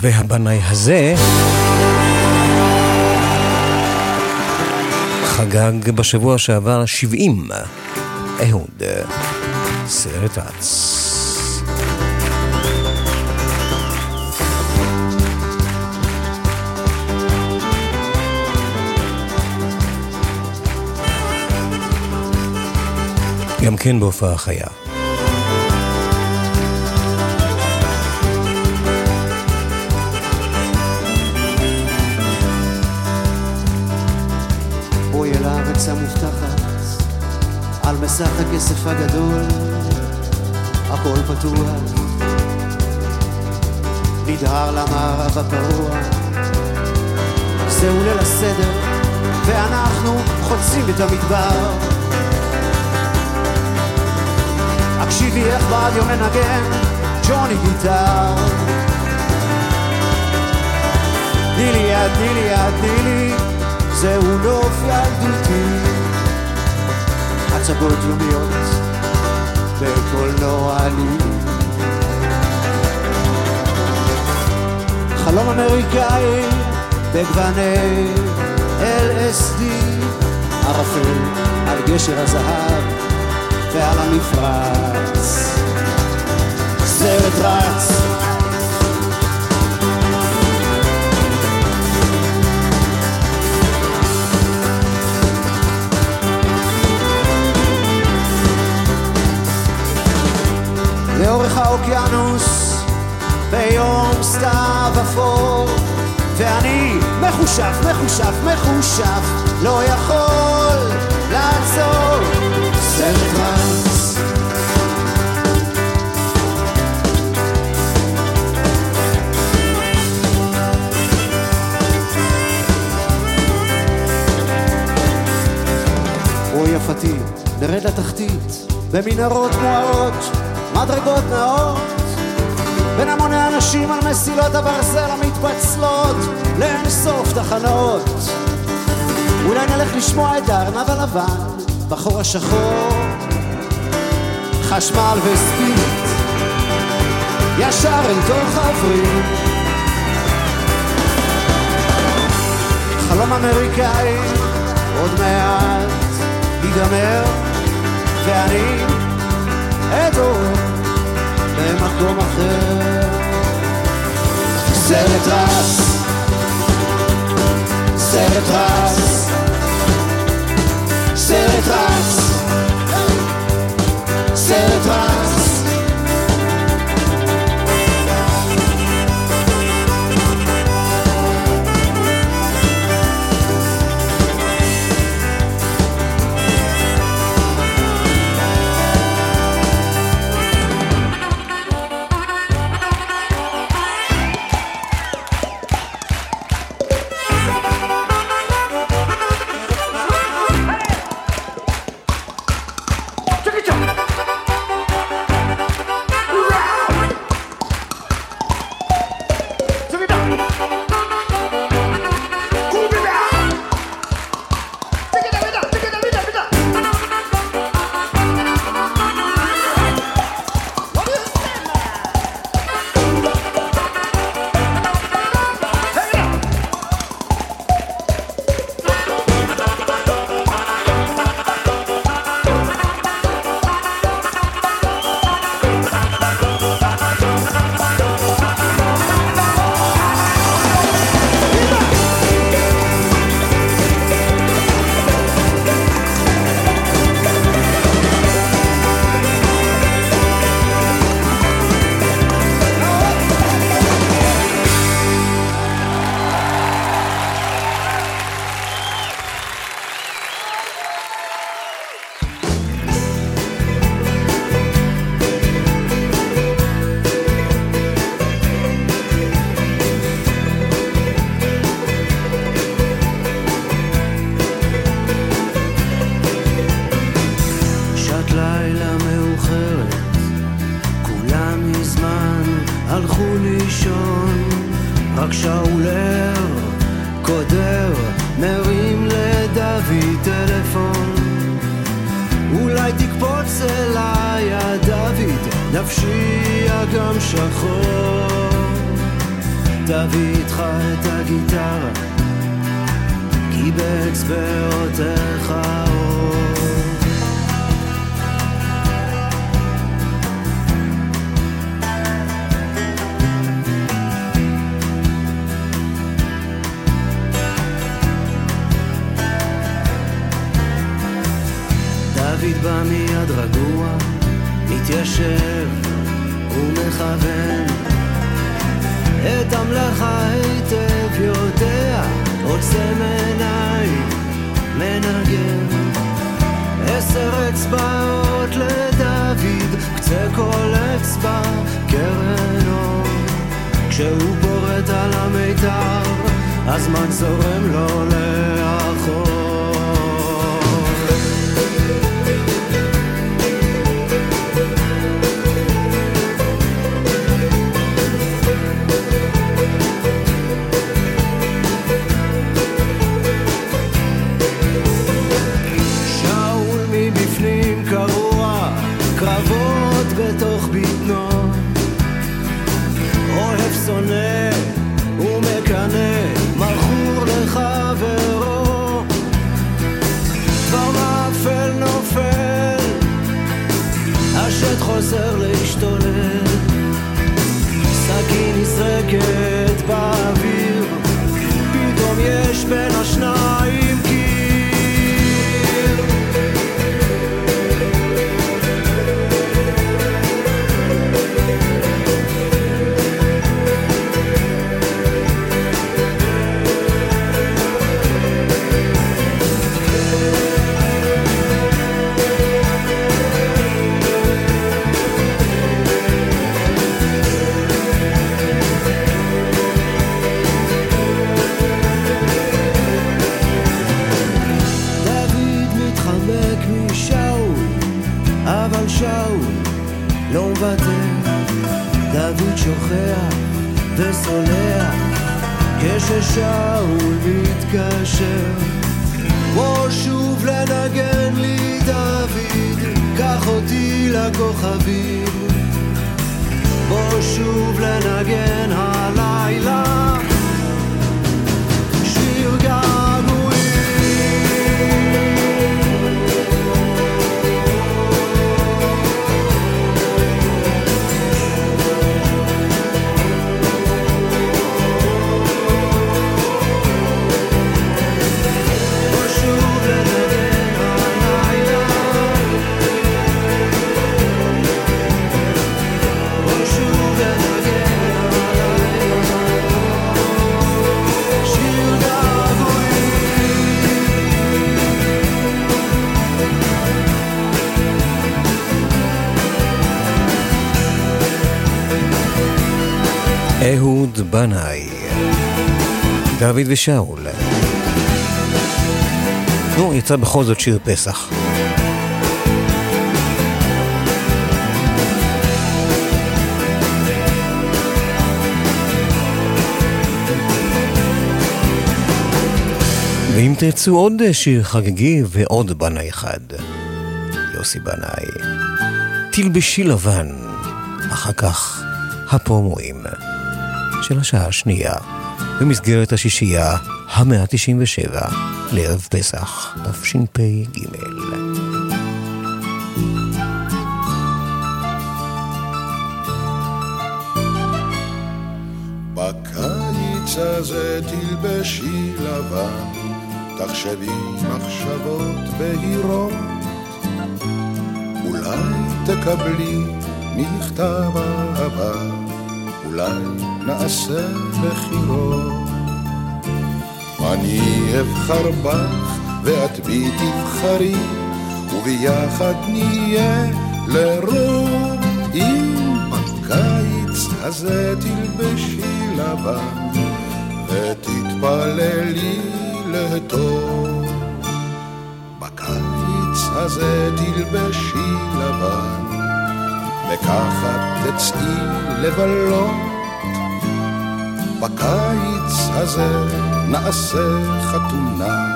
והבנאי הזה... חגג בשבוע שעבר 70. אהוד, סרט אץ. גם כן בהופעה חיה. המובטחת, על מסך הכסף הגדול, הכל פתוח. נדהר למערב הפרוע, זהו ליל הסדר, ואנחנו חוצים את המדבר. הקשיבי איך ברדיו מנגן ג'וני גיטר. תני לי יד, תני לי יד, תני לי, זהו נוף ילדותי. הצגות יומיות בקולנוע לי. חלום אמריקאי בגווני LSD, ערפל על גשר הזהב ועל המפרץ. סרט רץ לאורך האוקיינוס ביום סתיו אפור. ואני מחושף, מחושף, מחושף לא יכול לעצור. סרט רץ או יפתי, נרד לתחתית, במנהרות מוארות, מדרגות נאות, בין המוני אנשים על מסילות הברזל המתפצלות לאין סוף תחנות. אולי נלך לשמוע את הארנב הלבן בחור השחור, חשמל וספית, ישר אל תוך הווריד. חלום אמריקאי, עוד מעט ייגמר, ואני אדור במקום אחר. סרט רס, סרט רס, סרט רס, סרט רס. דוד שוכח וסולח, כששאול מתקשר. בוא שוב לנגן לי דוד, קח אותי לכוכבים. בוא שוב לנגן הלילה בנאי, דוד ושאול. נו, יצא בכל זאת שיר פסח. ואם תרצו עוד שיר חגיגי ועוד בנאי אחד, יוסי בנאי, תלבשי לבן, אחר כך הפרומואים של השעה השנייה, במסגרת השישייה המאה תשעים ושבע לערב פסח, תשפ"ג. בקיץ הזה תלבשי לבן, תחשבי מחשבות בהירות, אולי תקבלי מכתב אהבה, אולי נעשה בחירות. אני אבחר בך ואת בי תבחרי, וביחד נהיה לרוב אם בקיץ הזה תלבשי לבן ותתפללי לטוב. בקיץ הזה תלבשי לבן וככה תצאי לבלות. בקיץ הזה נעשה חתונה,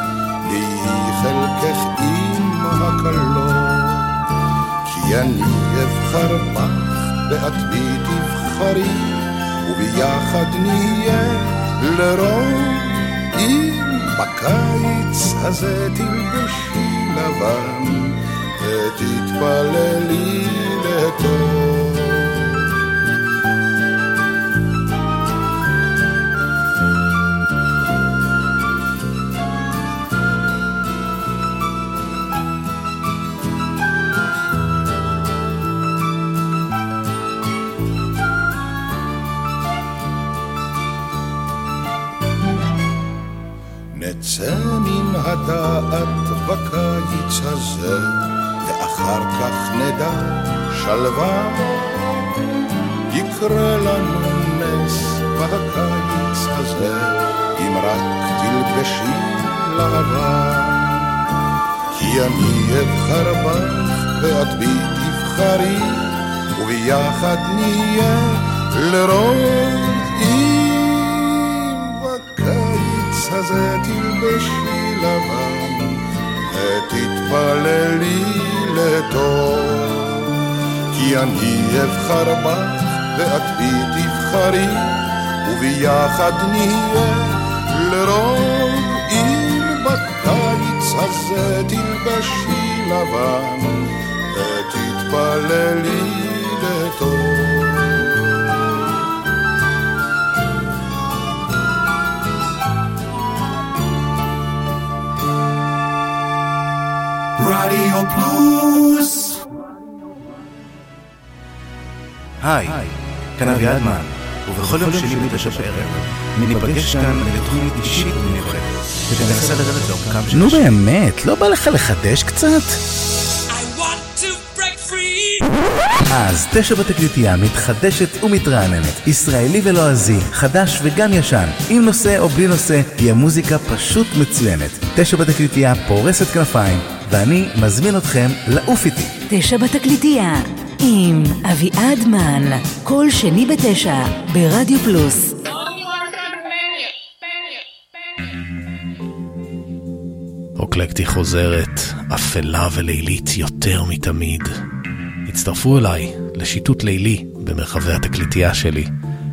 והיא חלקך עם הקלות. כי אני אבחר בך ואת בי תבחרי, וביחד נהיה לרוב. אם בקיץ הזה תלבשי לבן, ותתפללי לטוב. נצא מן הדעת בקיץ הזה, ואחר כך נדע שלווה. יקרה לנו נס בקיץ הזה, אם רק תלבשי לבן. כי אני אבחר בך ואת בי תבחרי, וביחד נהיה לרוב אם בקיץ הזה תלבשי לבן, ותתפללי לטוב. כי אני אבחר בך ואת בי תבחרי, וביחד נהיה לרוב אם בקיץ הזה תלבשי לבן, ותתפללי לטוב. רדיו פלוס היי, כאן אביעדמן, ובכל יום שני בתשע בערב ניפגש כאן לתוכנית אישית ומיוחדת, שתנסה לרדת לעומקם של נו באמת, לא בא לך לחדש קצת? אז תשע בתקליטייה מתחדשת ומתרעננת, ישראלי ולועזי, חדש וגם ישן, עם נושא או בלי נושא, תהיה מוזיקה פשוט מצוינת. תשע בתקליטייה פורסת כנפיים, ואני מזמין אתכם לעוף איתי. תשע בתקליטייה, עם אביעד מן, כל שני בתשע, ברדיו פלוס. אוקלקטי חוזרת, אפלה ולילית יותר מתמיד. הצטרפו אליי לשיטוט לילי במרחבי התקליטייה שלי.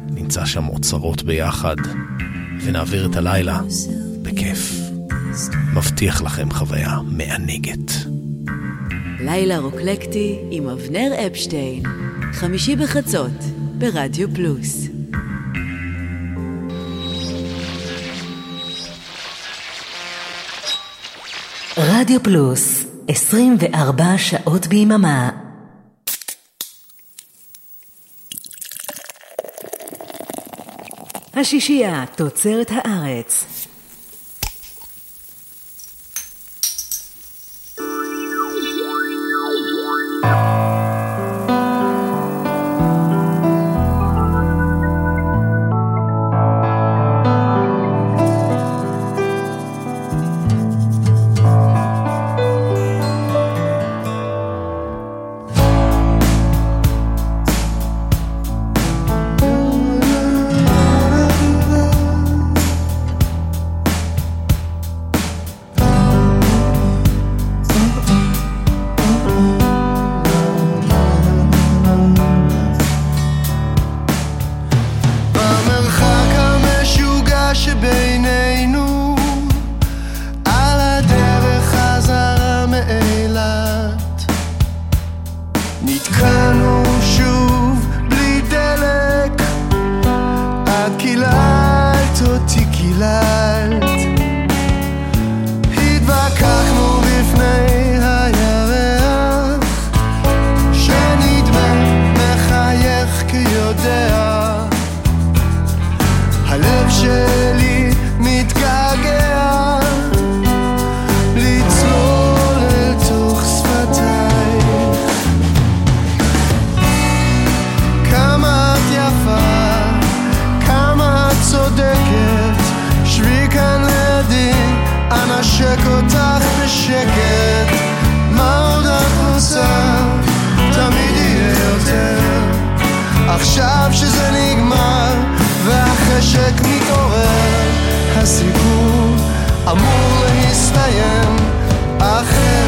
נמצא שם אוצרות ביחד, ונעביר את הלילה בכיף. מבטיח לכם חוויה מענגת. לילה רוקלקטי עם אבנר אפשטיין, חמישי בחצות, ברדיו פלוס. רדיו פלוס, 24 שעות ביממה. השישייה תוצרת הארץ. להסתיים אחרת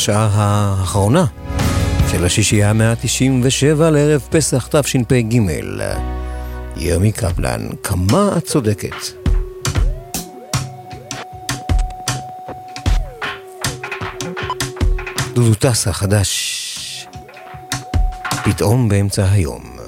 השעה האחרונה של השישייה ה-197 לערב פסח תשפ"ג. ירמי קפלן, כמה את צודקת. דודו טסה חדש, פתאום באמצע היום.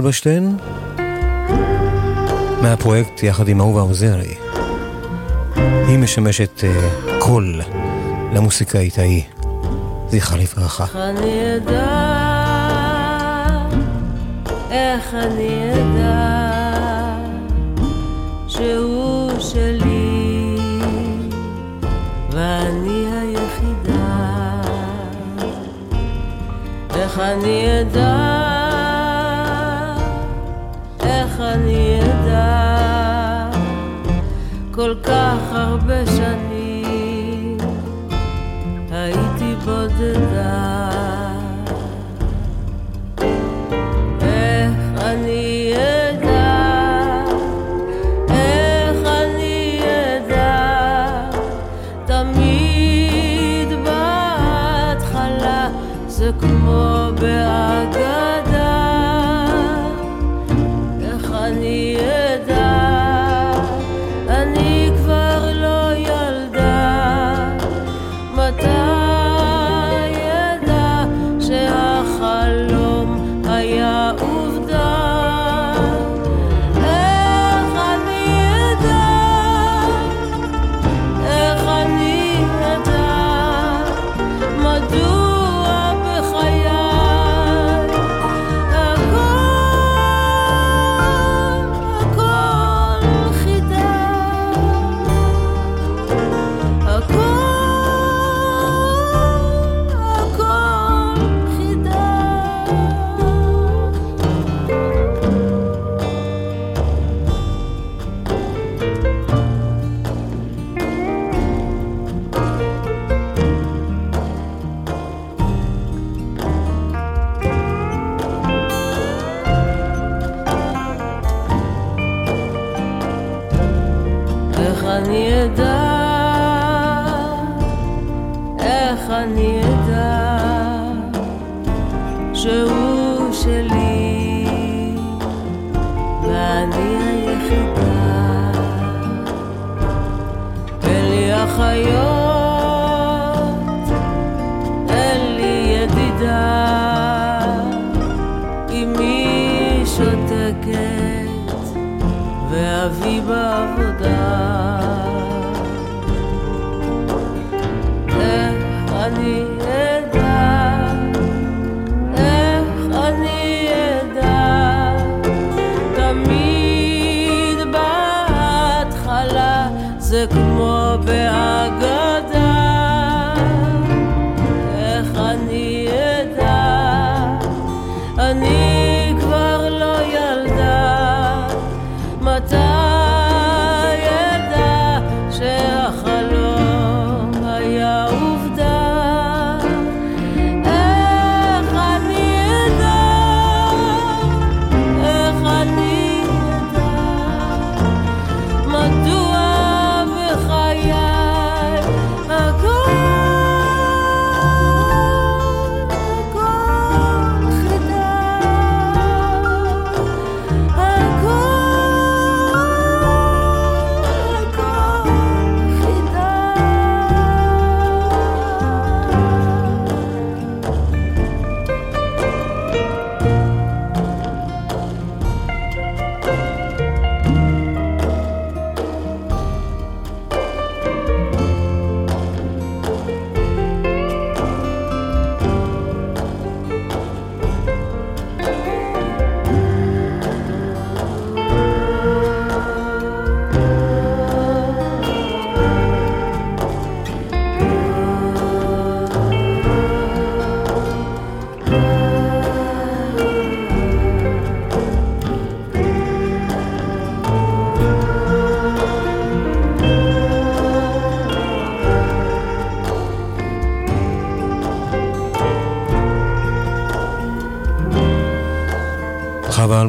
אלברשטיין, מהפרויקט יחד עם אהובה עוזרי. היא משמשת uh, קול למוסיקאית ההיא, זכרה לברכה. איך אני אדע, איך אני אדע, שהוא שלי, ואני היחידה, איך אני אדע כל כך הרבה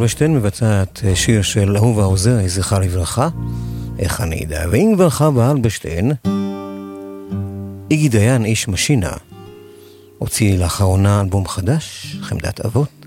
אלברשטיין מבצעת אה, שיר של אהובה עוזרי, זכרה לברכה, איך אני אדע. ואם כבר חווה אלברשטיין, איגי דיין, איש משינה, הוציא לאחרונה אלבום חדש, חמדת אבות.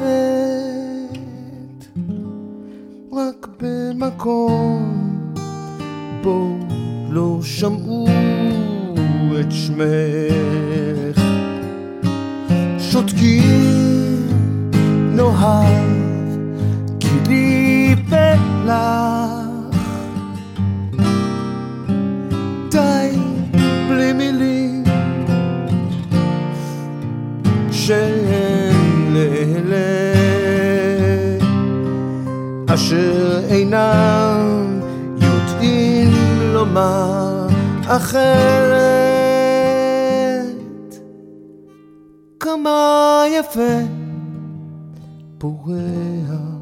אוהבת רק במקום בו לא שמעו את שמך. שותקים נוהג כי לי ולך אינם יודעים לומר אחרת. כמה יפה פורח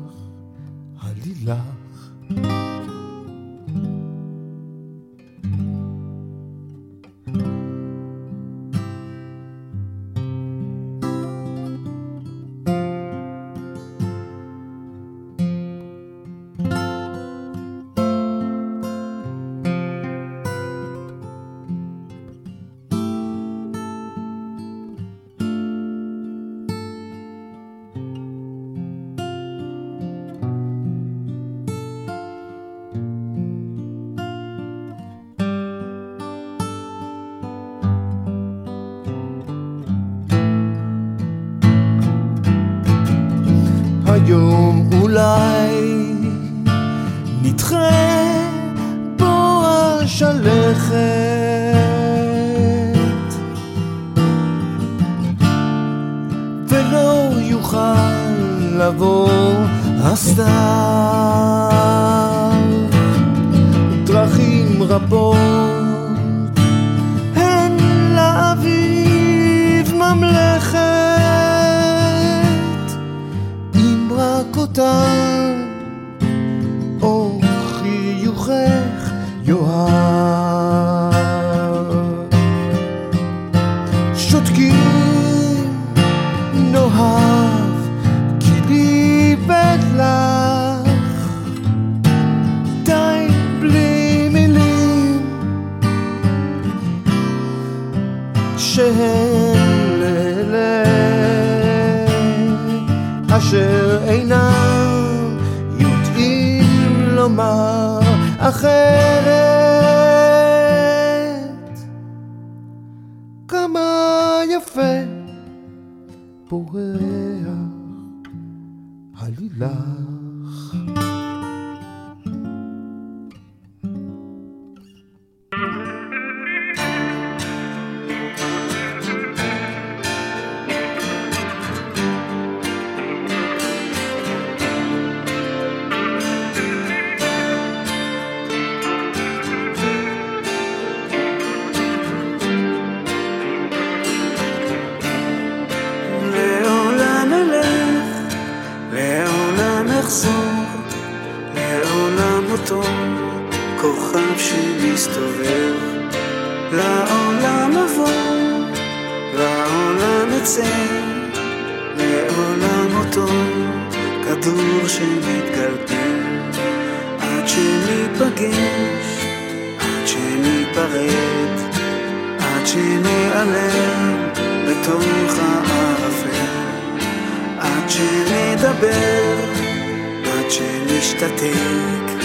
שנשתתק,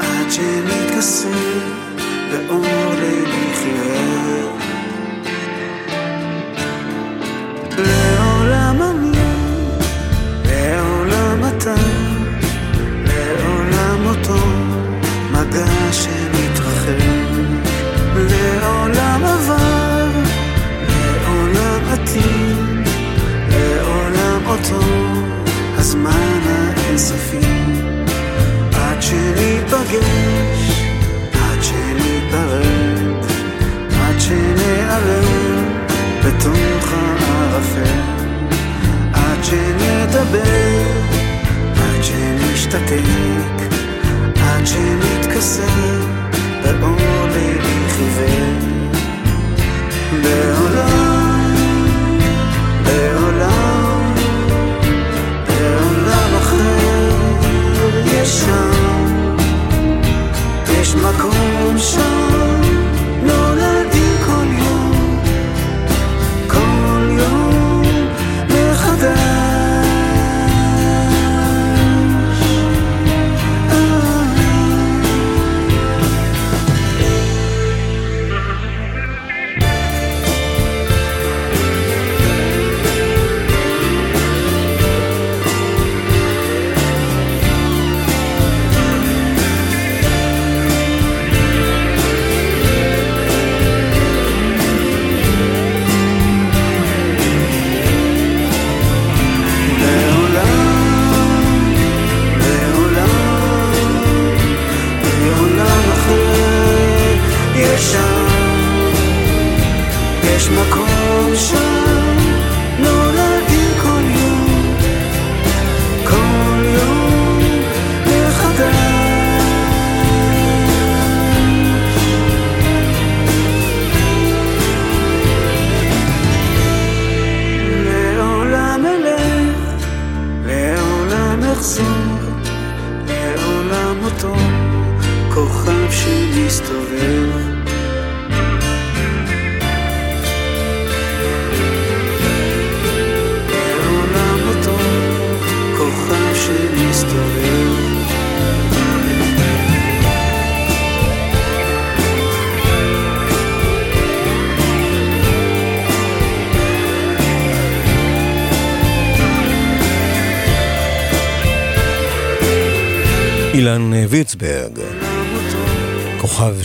עד שנתכסה באור חיוור. לעולם אני, לעולם אתה, לעולם אותו מגע שמתרחב, לעולם עבר, לעולם עתיד, לעולם אותו הזמן האינסופי, שניפגש, עד שניפרד, עד שניעלם בתוך הערפל, עד שנדבר, עד שנשתתק, עד שנתכסה באור לילי חיוור. בעולם, בעולם, בעולם אחר יש שם, יש מקום שם,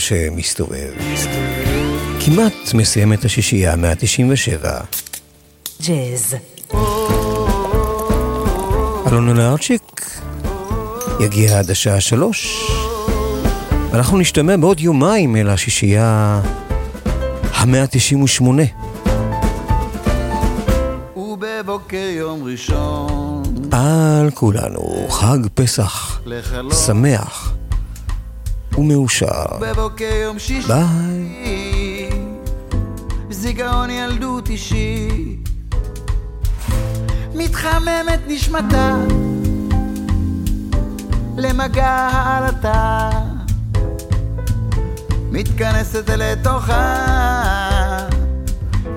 שמסתובב. כמעט מסיים את השישייה מה-97. ג'אז. אלונה נהרצ'יק יגיע עד השעה שלוש. אנחנו נשתמע בעוד יומיים אל השישייה המאה ה-98. ובבוקר יום ראשון על כולנו חג פסח לחלום שמח ומאושר. בבוקר יום שישי. ביי. זיכרון ילדות אישי. מתחממת נשמתה. למגע העלתה. מתכנסת לתוכה.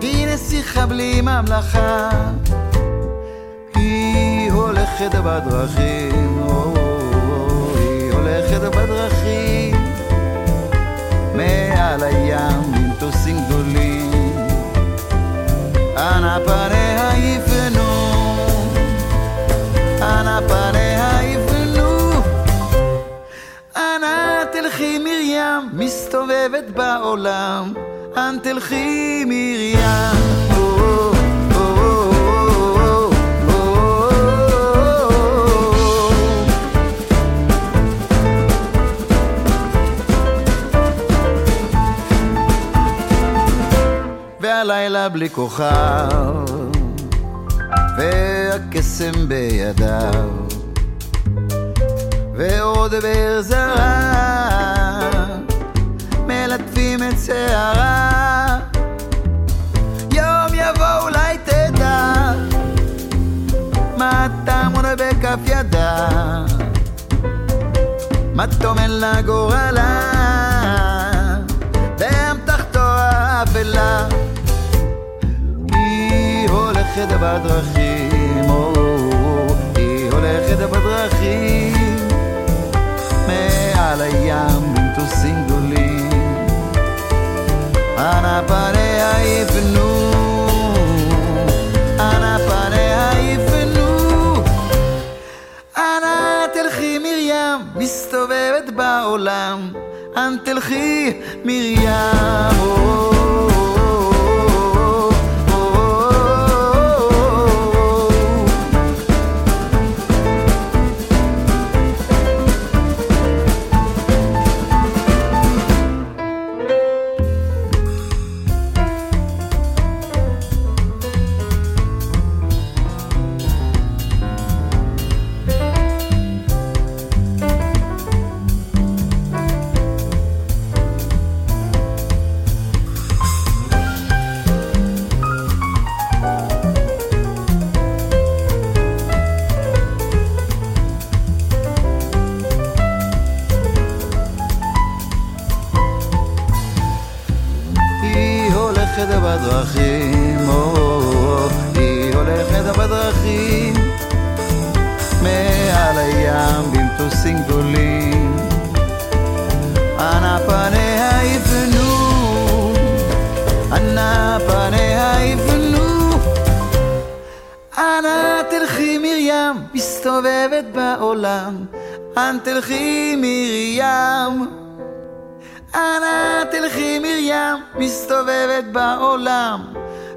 היא נסיכה בלי ממלכה. היא הולכת בדרכים או, מעל הים במטוסים גדולים. אנה פניה יפנו אנה פניה יפנו אנה תלכי מרים מסתובבת בעולם אנ תלכי מרים והלילה בלי כוכב, והקסם בידיו, ועוד באר זרה, מלטפים את שערה. יום יבוא אולי תדע, מה הטעם כף ידה, מה תאמר לה גורלה, באמתחתו האפלה. הולכת בדרכים, או, היא הולכת בדרכים, מעל הים במטוסים גדולים. אנה פניה יפנו, אנה פניה יפנו. אנה תלכי מרים, מסתובבת בעולם, אנ תלכי מרים. או,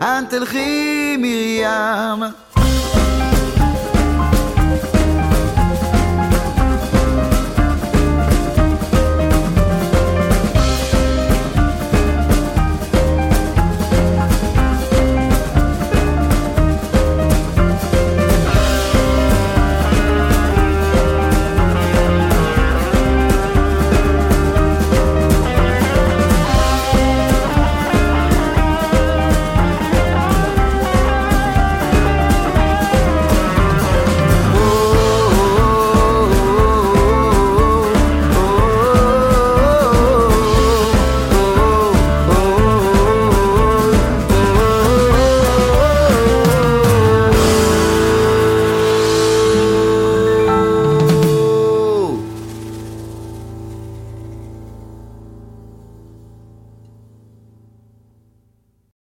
אנ תלכי מרים.